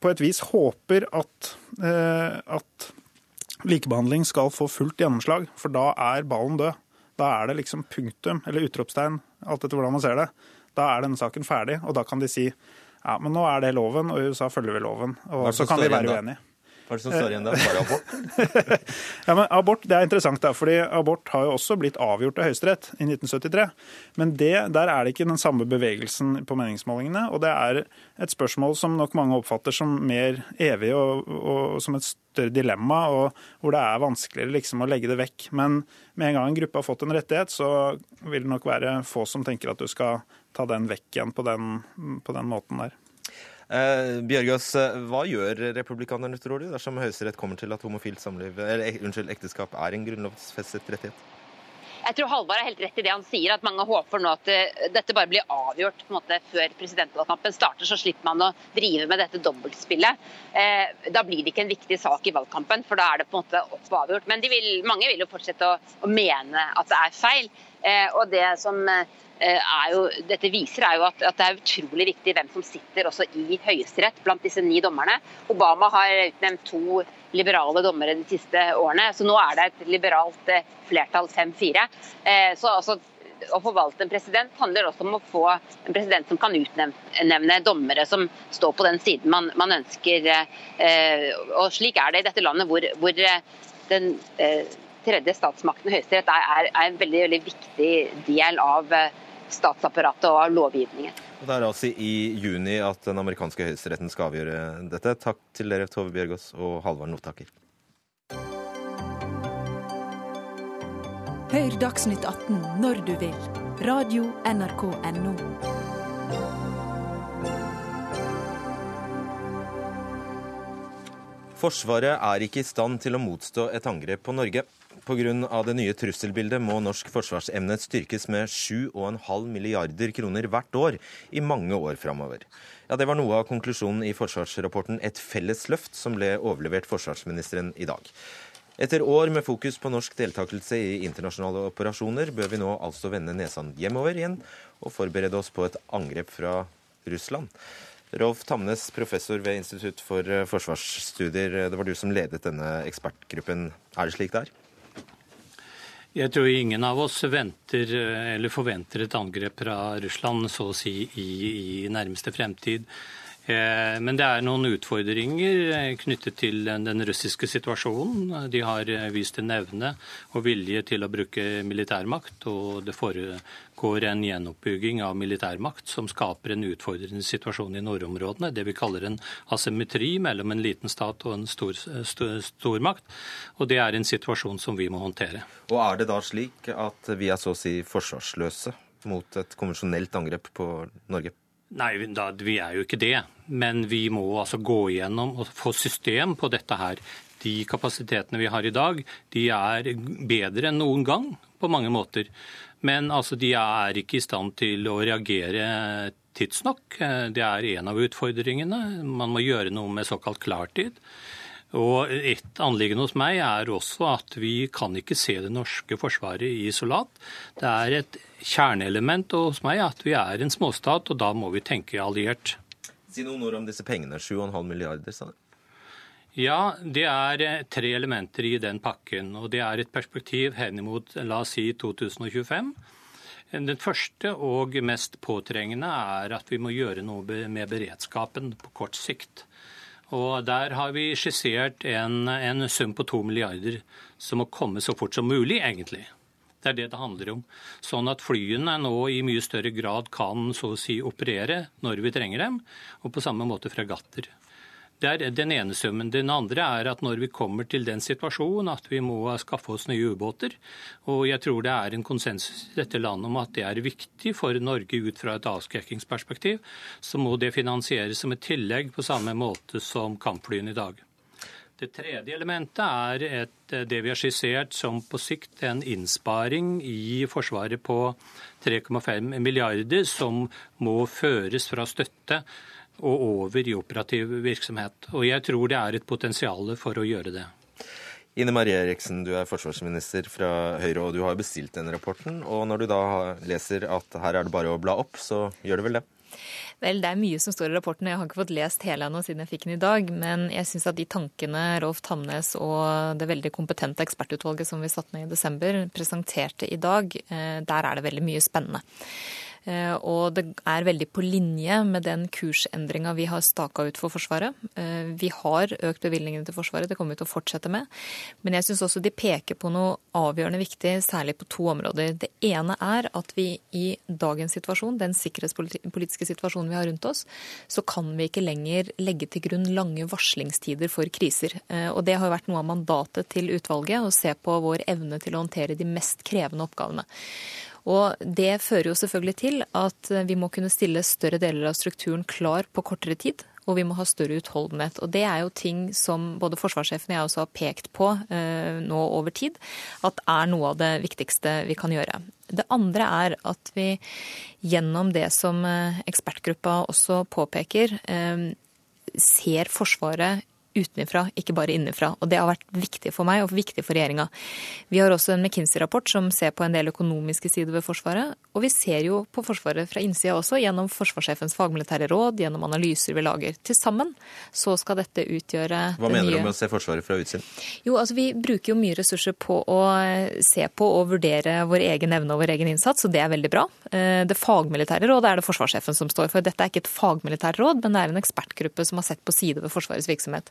på et vis håper at, eh, at likebehandling skal få fullt gjennomslag, for da er ballen død. Da er det liksom punktum, eller utropstegn, alt etter hvordan man ser det. Da er denne saken ferdig, og da kan de si ja, men nå er det loven, og i USA følger vi loven. Og så kan vi være uenige. Hva er det som står igjen da? Bare abort? ja, men abort det er interessant, da, fordi abort har jo også blitt avgjort av Høyesterett i 1973. Men det, der er det ikke den samme bevegelsen på meningsmålingene. Og det er et spørsmål som nok mange oppfatter som mer evig og, og som et større dilemma, og hvor det er vanskeligere liksom å legge det vekk. Men med en gang en gruppe har fått en rettighet, så vil det nok være få som tenker at du skal ta den vekk igjen på den, på den måten der. Eh, Bjørgaas, eh, hva gjør republikanerne, tror du, dersom Høyesterett kommer til at homofilt samliv, eller, unnskyld, ekteskap er en grunnlovsfestet rettighet? Jeg tror Halvard har helt rett i det han sier, at mange håper nå at eh, dette bare blir avgjort på en måte før presidentvalgkampen starter, så slipper man å drive med dette dobbeltspillet. Eh, da blir det ikke en viktig sak i valgkampen, for da er det på en måte opp og avgjort. Men vil, mange vil jo fortsette å, å, mene at det er feil. Eh, og det som jo, dette viser er jo at, at, det er utrolig viktig hvem som sitter også i Høyesterett blant disse ni dommerne. Obama har utnevnt to liberale dommere de siste årene, så nå er det et liberalt flertall 5-4. Så altså, å forvalte en president handler også om å få en president som kan utnevne dommere som står på den siden man, man ønsker. Eh, og slik er det i dette landet, hvor, hvor eh, den eh, tredje statsmakten, Høyesterett, er, er, en veldig, veldig viktig del av statsapparatet og av lovgivningen. Og Det er altså i juni at den amerikanske høyesteretten skal avgjøre dette. Takk til dere, Tove Bjørgaas og Halvard Notaker. Hør Dagsnytt 18 når du vil. Radio NRK Radio.nrk.no. Forsvaret er ikke i stand til å motstå et angrep på Norge. Pga. det nye trusselbildet må norsk forsvarsevne styrkes med 7,5 milliarder kroner hvert år i mange år framover. Ja, det var noe av konklusjonen i forsvarsrapporten Et felles løft, som ble overlevert forsvarsministeren i dag. Etter år med fokus på norsk deltakelse i internasjonale operasjoner, bør vi nå altså vende nesene hjemover igjen og forberede oss på et angrep fra Russland. Rolf Tamnes, professor ved Institutt for forsvarsstudier. Det var du som ledet denne ekspertgruppen. Er det slik det er? Jeg tror ingen av oss venter eller forventer et angrep fra Russland så å si i, i nærmeste fremtid. Eh, men det er noen utfordringer eh, knyttet til den russiske situasjonen. De har eh, vist en evne og vilje til å bruke militærmakt, og det foregår en gjenoppbygging av militærmakt som skaper en utfordrende situasjon i nordområdene. Det vi kaller en asymmetri mellom en liten stat og en stor, stor. Og det er en situasjon som vi må håndtere. Og er det da slik at vi er så å si forsvarsløse mot et konvensjonelt angrep på Norge? Nei, da, vi er jo ikke det. Men vi må altså gå igjennom og få system på dette her. De kapasitetene vi har i dag, de er bedre enn noen gang på mange måter. Men altså, de er ikke i stand til å reagere tidsnok. Det er en av utfordringene. Man må gjøre noe med såkalt klartid. Og Et anliggende hos meg er også at vi kan ikke se det norske forsvaret i isolat. Det er et kjerneelement hos meg at vi er en småstat, og da må vi tenke alliert. Si noen ord om disse pengene. 7,5 milliarder, sa du? Ja, det er eh, tre elementer i den pakken. Og det er et perspektiv henimot la oss si 2025. Den første og mest påtrengende er at vi må gjøre noe med beredskapen på kort sikt. Og Der har vi skissert en, en sum på to milliarder som må komme så fort som mulig, egentlig. Det er det det handler om. Sånn at flyene nå i mye større grad kan så å si operere når vi trenger dem, og på samme måte fregatter. Det er den ene summen. Den andre er at når vi kommer til den situasjonen at vi må skaffe oss nye ubåter, og jeg tror det er en konsensus i dette landet om at det er viktig for Norge ut fra et avskrekkingsperspektiv, så må det finansieres som et tillegg på samme måte som kampflyene i dag. Det tredje elementet er et, det vi har skissert som på sikt en innsparing i Forsvaret på 3,5 milliarder, som må føres fra støtte og over i operativ virksomhet. Og jeg tror det er et potensial for å gjøre det. Ine Marie Eriksen, du er forsvarsminister fra Høyre, og du har bestilt denne rapporten. Og når du da leser at her er det bare å bla opp, så gjør du vel det? Vel, det er mye som står i rapporten. Jeg har ikke fått lest hele ennå siden jeg fikk den i dag. Men jeg syns at de tankene Rolf Tamnes og det veldig kompetente ekspertutvalget som vi satte ned i desember, presenterte i dag, eh, der er det veldig mye spennende. Eh, og det er veldig på linje med den kursendringa vi har staka ut for Forsvaret. Eh, vi har økt bevilgningene til Forsvaret, det kommer vi til å fortsette med. Men jeg syns også de peker på noe avgjørende viktig, særlig på to områder. Det ene er at vi i dagens situasjon, den sikkerhetspolitiske situasjonen vi har rundt oss, så kan vi ikke lenger legge til grunn lange varslingstider for kriser. Eh, og det har vært noe av mandatet til utvalget, å se på vår evne til å håndtere de mest krevende oppgavene. Og Det fører jo selvfølgelig til at vi må kunne stille større deler av strukturen klar på kortere tid. Og vi må ha større utholdenhet. Og Det er jo ting som både forsvarssjefen og jeg også har pekt på eh, nå over tid, at er noe av det viktigste vi kan gjøre. Det andre er at vi gjennom det som eh, ekspertgruppa også påpeker, eh, ser Forsvaret utenfra, ikke bare innenfra. Og det har vært viktig for meg og viktig for regjeringa. Vi har også en McKinsey-rapport som ser på en del økonomiske sider ved Forsvaret. Og vi ser jo på Forsvaret fra innsida også, gjennom forsvarssjefens fagmilitære råd, gjennom analyser vi lager. Til sammen så skal dette utgjøre Hva mener nye du med å se Forsvaret fra utsiden? jo, altså Vi bruker jo mye ressurser på å se på og vurdere vår egen evne og vår egen innsats, og det er veldig bra. Eh, Det fagmilitære rådet er det forsvarssjefen som står for. Dette er ikke et fagmilitært råd, men det er en ekspertgruppe som har sett på sider ved Forsvarets virksomhet.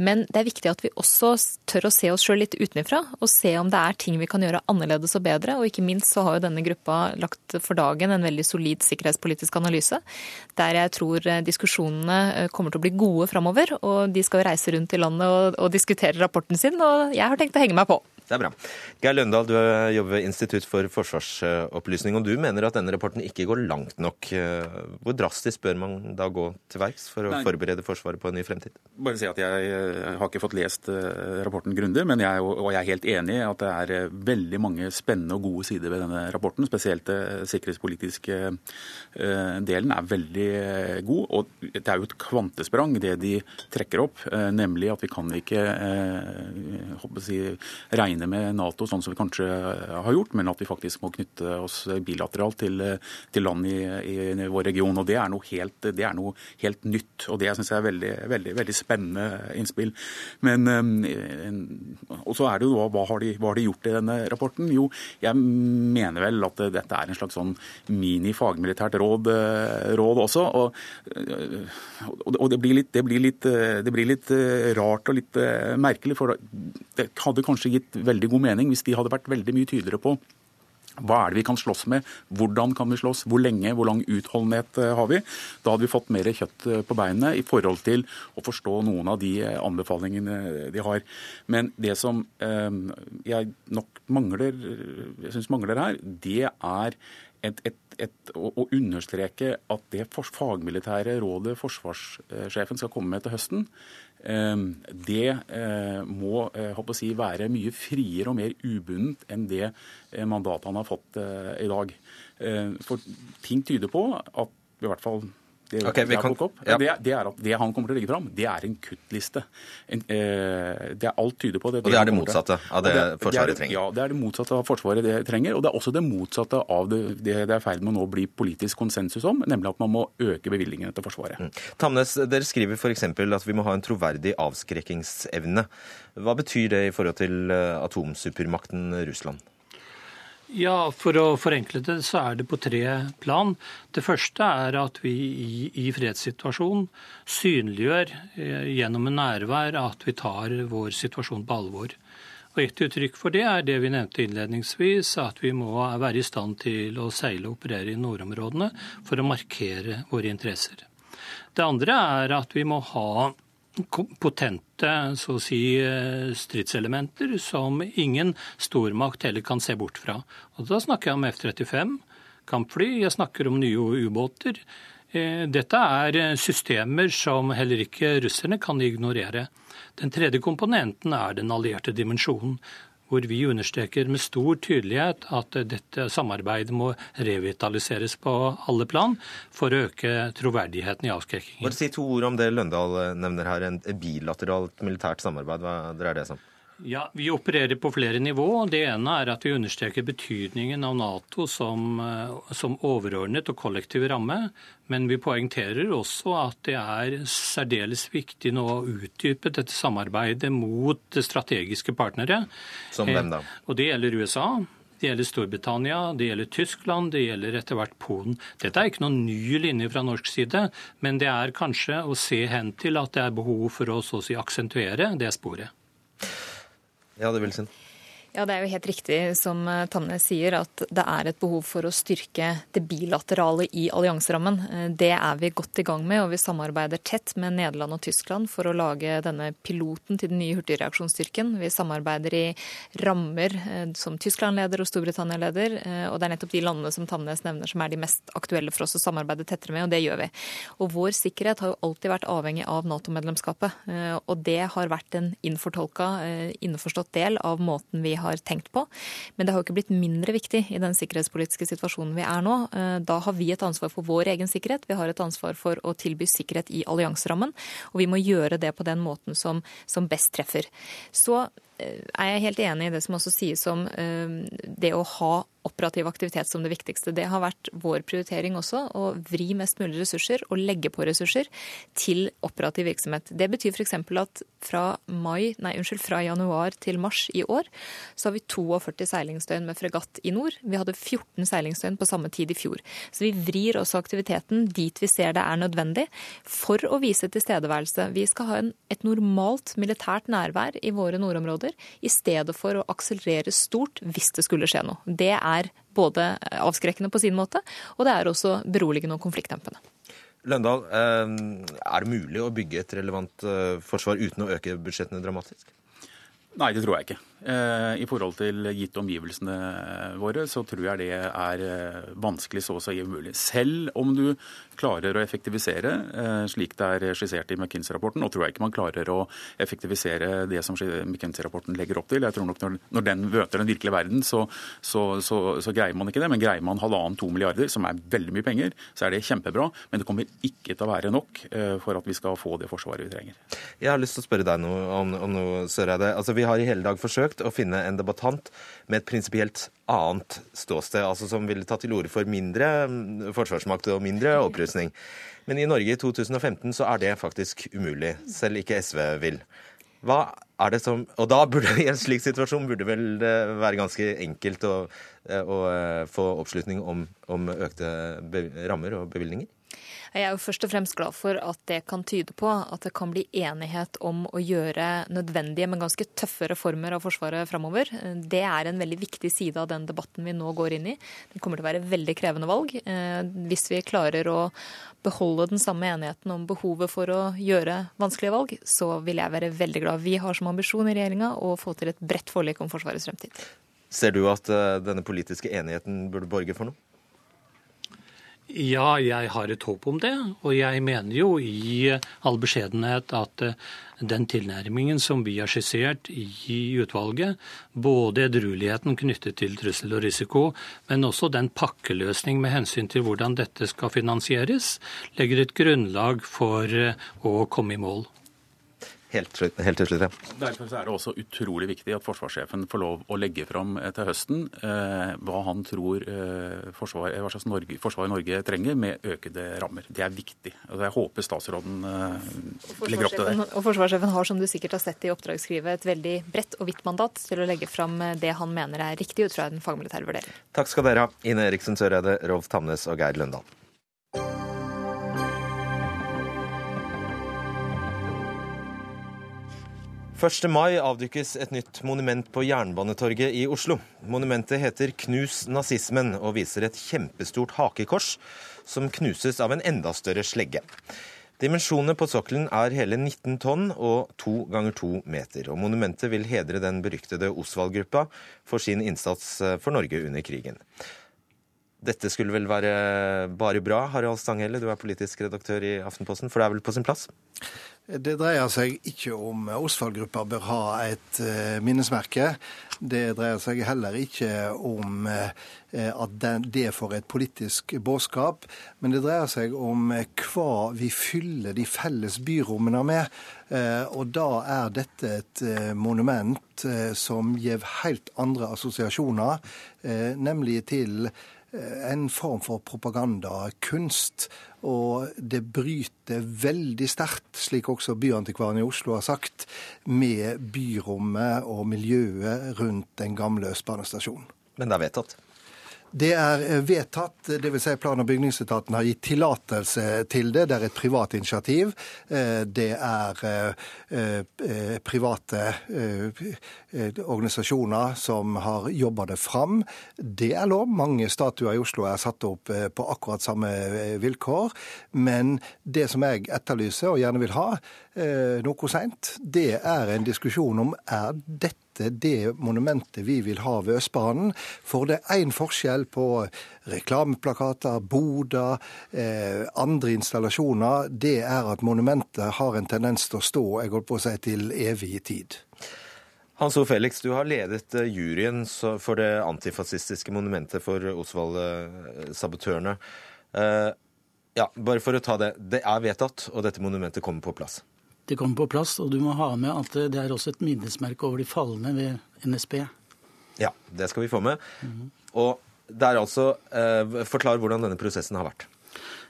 Men det er viktig at vi også tør å se oss sjøl litt utenfra, og se om det er ting vi kan gjøre annerledes og bedre. Og ikke minst så har jo denne gruppa lagt for dagen en veldig solid sikkerhetspolitisk analyse, der jeg tror eh, diskusjonene eh, kommer til å bli gode framover. Og de skal jo reise rundt i landet og, og diskutere rapporten sin, og jeg har tenkt å henge meg på. Det er bra. Geir Løndal, du jobber ved Institutt for forsvarsopplysning, og du mener at denne rapporten ikke går langt nok. Hvor drastisk bør man da gå til verks for å Nei. forberede Forsvaret på en ny fremtid? Bare si at Jeg eh, har ikke fått lest eh, rapporten grundig, men jeg, og jeg er helt enig i at det er eh, veldig mange spennende og gode sider ved denne rapporten. Spesielt den sikkerhetspolitiske eh, delen er veldig eh, god. Og det er jo et kvantesprang det de trekker opp, eh, nemlig at vi kan ikke eh, håper å si, regne med Nato sånn som vi kanskje har gjort, men at vi faktisk må knytte oss bilateralt til, eh, til land i, i vår region. og Det er noe helt, er noe helt nytt, og det syns jeg er veldig, veldig, veldig spennende innspill. Men, eh, og så er det jo hva har, de, hva har de gjort i denne rapporten? Jo, jeg mener vel at dette er en slags sånn mini-fagmilitært råd, eh, råd også. Og, eh, og det, blir litt, det, blir litt, eh, det blir litt eh, rart og litt eh, merkelig, for det hadde kanskje gitt veldig god mening hvis de hadde vært veldig mye tydeligere på hva er det vi kan slåss med? Hvordan kan vi slåss? Hvor lenge? Hvor lang utholdenhet eh, har vi? Da hadde vi fått mer kjøtt eh, på beinet i forhold til å forstå noen av de eh, anbefalingene de har. Men det som jeg nok mangler, jeg synes mangler her, det er et, et, et, å, understreke at det fagmilitære rådet forsvarssjefen skal komme med til høsten, det eh, må eh, si, være mye friere og mer ubundet enn det eh, mandatet han har fått i dag. Eh, For ting tyder på at i hvert fall det, okay, vi kan- ja. det, det er at det han kommer til å legge fram, det er en kuttliste. En, eh, det er alt tyder på det. Og det er det motsatte av det Forsvaret det er, trenger. Ja, det er det motsatte av Forsvaret det trenger. Og det er også det motsatte av det det, det er i ferd med å nå bli politisk konsensus om, nemlig at man må øke bevilgningene til Forsvaret. Tamnes, dere skriver f.eks. at vi må ha en troverdig avskrekkingsevne. Hva betyr det i forhold til eh, atomsupermakten Russland? Ja, For å forenkle det, så er det på tre plan. Det første er at vi i, i fredssituasjonen synliggjør eh, gjennom en nærvær at vi tar vår situasjon på alvor. Og Et uttrykk for det er det vi nevnte innledningsvis, at vi må være i stand til å seile og operere i nordområdene for å markere våre interesser. Det andre er at vi må ha potente så å si, eh, stridselementer som ingen stormakt heller kan se bort fra. Og Da snakker jeg om F-35, kampfly, jeg snakker om nye ubåter. Eh, Dette er eh, systemer som heller ikke russerne kan ignorere. Den tredje komponenten er den allierte dimensjonen, hvor vi understreker med stor tydelighet at dette samarbeidet må revitaliseres på alle plan for å øke troverdigheten i avskrekkingen. Bare si to ord om det Løndal nevner her, en bilateralt militært samarbeid. Hva dreier det seg om? Ja, Vi opererer på flere nivå. Det ene er at vi understreker betydningen av Nato som, eh, som overordnet og kollektiv ramme. Men vi poengterer også at det er særdeles viktig nå å utdype dette samarbeidet mot strategiske partnere. Som hvem da? Eh, Og Det gjelder USA. Det gjelder Storbritannia, det gjelder Tyskland, det gjelder etter hvert Polen. Dette er ikke noen ny linje fra norsk side, men det er kanskje å se hen til at det er behov for å så å si aksentuere det sporet. Ja, det vil si. Ja, Det er jo helt riktig som eh, Tamnes sier, at det er et behov for å styrke det bilaterale i allianserammen. Eh, Det er vi godt i gang med, og vi samarbeider tett med Nederland og Tyskland for å lage denne piloten til den nye hurtigreaksjonsstyrken. Vi samarbeider i rammer eh, som Tyskland leder og Storbritannia leder, og det er nettopp de landene som Tamnes nevner som er de mest aktuelle for oss å samarbeide tettere med, og det gjør vi. Og vår sikkerhet har jo alltid vært avhengig av Nato-medlemskapet, og det har vært en innfortolka, innforstått del av måten vi har tenkt på. Men det har jo ikke blitt mindre viktig i den sikkerhetspolitiske situasjonen vi er nå. Eh, da har vi et ansvar for vår egen sikkerhet. Vi har et ansvar for å tilby sikkerhet i allianserammen. Og vi må gjøre det på den måten som, som best treffer. Så eh, er jeg helt enig i det som også sies om det å ha operativ aktivitet som det viktigste. Det har vært vår prioritering også, å vri mest mulig ressurser og legge på ressurser til operativ virksomhet. Det betyr f.eks. at fra, mai, nei, unnskyld, fra januar til mars i år så har vi 42 seilingsdøgn med fregatt i nord. Vi hadde 14 seilingsdøgn på samme tid i fjor. Så vi vrir også aktiviteten dit vi ser det er nødvendig, for å vise tilstedeværelse. Vi skal ha en, et normalt militært nærvær i våre nordområder, i stedet for å akselerere stort hvis det skulle skje noe. Det er er både avskrekkende på sin måte, og det er også beroligende og konfliktdempende. Løndal, eh, er det mulig å bygge et relevant eh, forsvar uten å øke budsjettene dramatisk? Nei, det tror jeg ikke. Eh, I forhold til gitt omgivelsene våre, så tror jeg det er eh, vanskelig så å si umulig. Selv om du klarer å effektivisere, eh, slik det er skissert i McKinsey-rapporten, og tror jeg ikke man klarer å effektivisere det som McKinsey-rapporten legger opp til. Jeg tror nok når, når den møter den virkelige verden, så, så, så, så, greier man ikke det. Men greier man halvannen-to milliarder, som er veldig mye penger, så er det kjempebra. Men det kommer ikke til å være nok for at vi skal få det forsvaret vi trenger. Jeg har lyst til å spørre deg noe om, om noe, Søreide. Altså, vi har i hele dag forsøkt forsøkt å finne en debattant med et prinsipielt annet ståsted, altså som ville tatt til orde for mindre mm, forsvarsmakt og mindre opprustning. Men i Norge i 2015 så er det faktisk umulig, selv ikke SV vil. Hva er det som Og da burde i en slik situasjon burde vel det være ganske enkelt å, å eh, få oppslutning om, om økte rammer og bevilgninger? Jeg er jo først og fremst glad for at det kan tyde på at det kan bli enighet om å gjøre nødvendige, men ganske tøffe reformer av Forsvaret framover. Det er en veldig viktig side av den debatten vi nå går inn i. Det kommer til å være veldig krevende valg. Eh, hvis vi klarer å beholde den samme enigheten om behovet for å gjøre vanskelige valg, så vil jeg være veldig glad. Vi har som ambisjon i regjeringa å få til et bredt forlik om Forsvarets fremtid. Ser du at eh, denne politiske enigheten burde borge for noe? Ja, jeg har et håp om det. Og jeg mener jo i all beskjedenhet at eh, den tilnærmingen som vi har skissert i utvalget, både edrueligheten knyttet til trussel og risiko, men også den pakkeløsning med hensyn til hvordan dette skal finansieres, legger et grunnlag for eh, å komme i mål. Helt, helt, til slutt, ja. Derfor er det også utrolig viktig at forsvarssjefen får lov å legge fram eh, til høsten eh, hva han tror eh, forsvar, hva slags Norge, Forsvaret Norge trenger med økede rammer. Det er viktig. Altså, jeg håper statsråden eh, legger opp til det. Og Forsvarssjefen har, som du sikkert har sett i oppdragsskrivet, et veldig bredt og vidt mandat til å legge fram eh, det han mener er riktig ut fra en fagmilitær vurdering. Takk skal dere ha, Ine Eriksen Søreide, Rolf Tamnes og Geir Løndal. 1. mai avdykkes et nytt monument på Jernbanetorget i Oslo. Monumentet heter Knus nazismen og viser et kjempestort hakekors som knuses av en enda større slegge. Dimensjonene på sokkelen er hele 19 tonn og 2 ganger 2 meter. Og monumentet vil hedre den beryktede Osvald-gruppa for sin innsats for Norge under krigen. Dette skulle vel være bare bra, Harald Stanghelle, du er politisk redaktør i Aftenposten, for det er vel på sin plass? Det dreier seg ikke om Osvald-gruppa bør ha et uh, minnesmerke. Det dreier seg heller ikke om uh, at det får et politisk budskap. Men det dreier seg om uh, hva vi fyller de felles byrommene med. Og da er dette et monument som gir helt andre assosiasjoner, nemlig til en form for propagandakunst. Og det bryter veldig sterkt, slik også byantikvaren i Oslo har sagt, med byrommet og miljøet rundt den gamle Østbanestasjonen. Men det er vedtatt? Det er eh, vedtatt, dvs. Si plan- og bygningsetaten har gitt tillatelse til det. Det er et privat initiativ. Eh, det er eh, private organisasjoner som har jobba det fram. Det er lov. Mange statuer i Oslo er satt opp på akkurat samme vilkår. Men det som jeg etterlyser, og gjerne vil ha noe seint, det er en diskusjon om er dette dette det monumentet vi vil ha ved Østbanen. For det er én forskjell på reklameplakater, boder, eh, andre installasjoner. Det er at monumentet har en tendens til å stå jeg på å si, til evig tid. Hans O. Felix, du har ledet eh, juryen for det antifascistiske monumentet for Osvald-sabotørene. Eh, ja, bare for å ta det. Det er vedtatt, og dette monumentet kommer på plass. Det kommer på plass, og du må ha med at det er også et minnesmerke over de falne ved NSB. Ja, det skal vi få med. Mm. Og det er altså eh, Forklar hvordan denne prosessen har vært.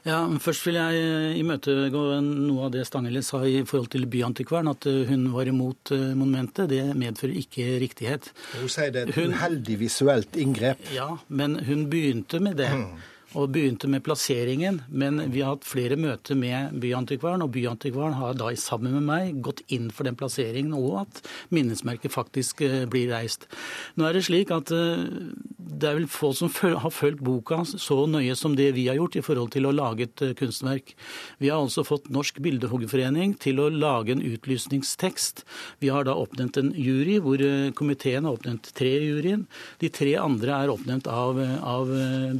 Ja, Først vil jeg eh, imøtegå noe av det Stanghelle sa i forhold til Byantikvaren, at eh, hun var imot eh, monumentet. Det medfører ikke riktighet. Hun sier det er et uheldig visuelt inngrep. Ja, men hun begynte med det. Mm og begynte med plasseringen. Men vi har hatt flere møter med Byantikvaren, og Byantikvaren har da sammen med meg gått inn for den plasseringen, og at minnesmerket faktisk eh, blir reist. Nå er det slik at eh, det er vel få som har fulgt boka så nøye som det vi har gjort i forhold til å lage et eh, kunstverk. Vi har altså fått Norsk Bildehoggerforening til å lage en utlysningstekst. Vi har da oppnevnt en jury, hvor komiteen har oppnevnt tre i juryen. De tre andre er oppnevnt av, av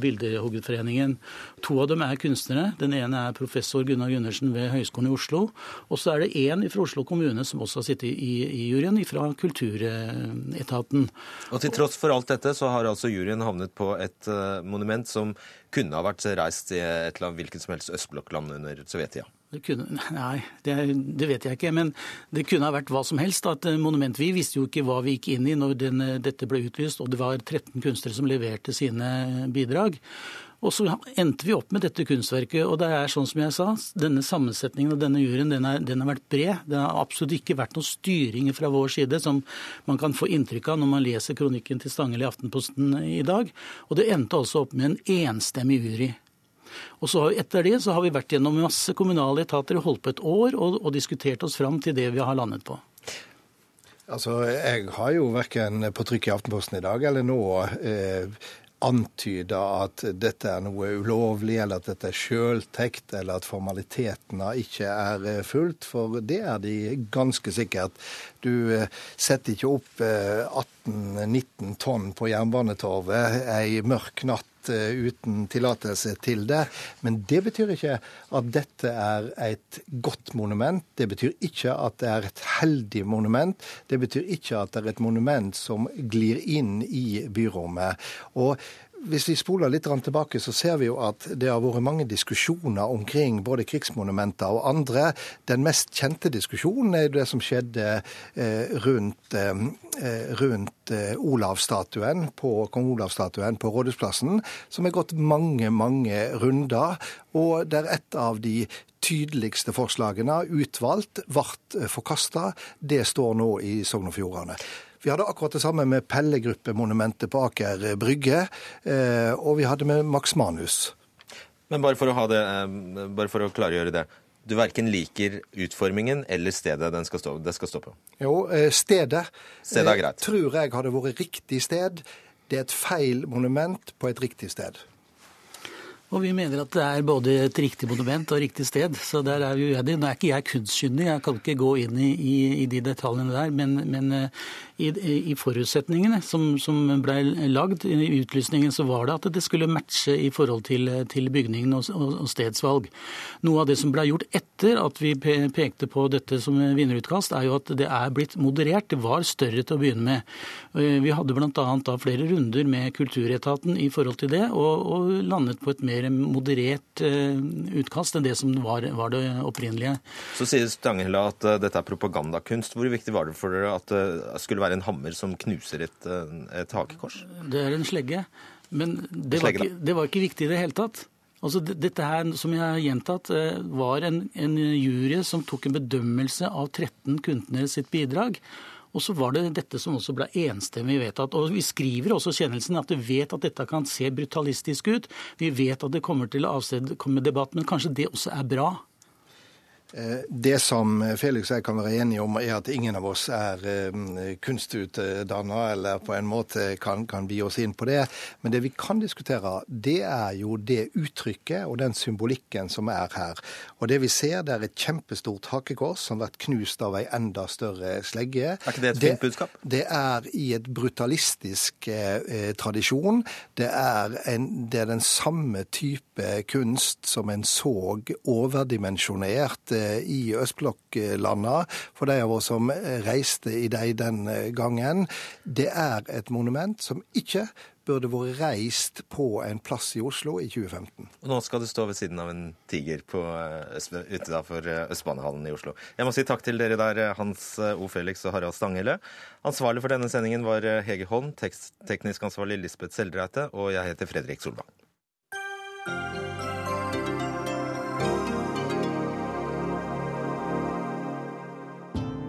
Bildehoggerforeningen foreningen. To av dem er kunstnere. Den ene er professor Gunnar Gundersen ved Høgskolen i Oslo. Og så er det én fra Oslo kommune som også har sittet i, i juryen, fra Kulturetaten. Og til tross for alt dette, så har altså juryen havnet på et uh, monument som kunne ha vært reist i et eller annet hvilket som helst østblokkland under Sovjetia. Det kunne, nei, det, det, vet jeg ikke. Men det kunne ha vært hva som helst. at eh, monument, Vi visste jo ikke hva vi gikk inn i når den, dette ble utlyst, og det var 13 kunstnere som leverte sine bidrag. Og så endte vi opp med dette kunstverket. Og det er sånn som jeg sa, denne sammensetningen og denne juryen den, er, den har vært bred. Det har absolutt ikke vært noen styringer fra vår side, som man kan få inntrykk av når man leser kronikken til Stangel i Aftenposten i dag. Og det endte altså opp med en enstemmig jury. Og så Etter det så har vi vært gjennom masse kommunale etater og holdt på et år og, og diskutert oss fram til det vi har landet på. Altså, Jeg har jo verken på trykk i Aftenposten i dag eller nå eh, antyde at dette er noe ulovlig, eller at dette er sjøltekt, eller at formalitetene ikke er eh, fulgt, for det er de ganske sikkert. Du eh, setter ikke opp 18-19 eh, tonn på Jernbanetorvet ei mørk natt uten tillatelse til det. Men det betyr ikke at dette er et godt monument. Det betyr ikke at det er et heldig monument. Det betyr ikke at det er et monument som glir inn i byrommet. Og hvis vi spoler litt tilbake, så ser vi jo at det har vært mange diskusjoner omkring både krigsmonumenter og andre. Den mest kjente diskusjonen er det som skjedde eh, rundt, eh, rundt eh, Olavsstatuen på, kong Olavsstatuen på Rådhusplassen, som har gått mange, mange runder. Og der et av de tydeligste forslagene, utvalgt, ble forkasta. Det står nå i Sogn og Fjordane. Vi hadde akkurat det samme med Pellegruppemonumentet på Aker Brygge, eh, og vi hadde med Max Manus. Men bare for å, det, eh, bare for å klargjøre det. Du verken liker utformingen eller stedet den skal stå, det skal stå på? Jo, eh, stedet, stedet er greit. tror jeg hadde vært riktig sted. Det er et feil monument på et riktig sted. Og vi mener at det er både et riktig monument og riktig sted. Så der er vi uenige. Nå er ikke jeg kunstkyndig, jeg kan ikke gå inn i, i, i de detaljene der. Men, men i, i forutsetningene som, som ble lagd i utlysningen, så var det at det skulle matche i forhold til, til bygningen og, og, stedsvalg. Noe av det som ble gjort etter at vi pekte på dette som vinnerutkast, er jo at det er blitt moderert. Det var større til å begynne med. Vi hadde bl.a. flere runder med Kulturetaten i forhold til det, og, og landet på et mer moderert uh, utkast enn det som var, var det opprinnelige. Så sier Stanghella at uh, dette er propagandakunst. Hvor viktig var det for dere at det uh, skulle være en hammer som knuser et, eh, et hakekors? Det er en slegge. Men det, var, ikke, det var ikke viktig i det hele tatt. Altså, dette her, som jeg har gjentatt, eh, var en, en jury som tok en bedømmelse av 13 kundene sitt bidrag. Og så var det dette som også ble enstemmig vedtatt. Og Vi skriver også kjennelsen at vi vet at dette kan se brutalistisk ut. Vi vet at det kommer til å avstedkomme debatt, men kanskje det også er bra. Eh, det som Felix og jeg kan være enige om, er at ingen av oss er eh, kunstutdanna eller på en måte kan, kan bi oss inn på det. Men det vi kan diskutere, det er jo det uttrykket og den symbolikken som er her. Og det vi ser, det er et kjempestort hakekors som blir knust av ei enda større slegge. Er ikke det et fint budskap? Det, det er i et brutalistisk eh, tradisjon. Det er, en, det er den samme type kunst som en så overdimensjonert i østblokklandene, for de av oss som reiste i de den gangen. Det er et monument som ikke burde vært reist på en plass i Oslo i 2015. Og nå skal du stå ved siden av en tiger på, utenfor Østbanehallen i Oslo. Jeg må si takk til dere der, Hans O. Felix og Harald Stanghelle. Ansvarlig for denne sendingen var Hege Holm, teknisk ansvarlig Lisbeth Seldreite, og jeg heter Fredrik Solvang.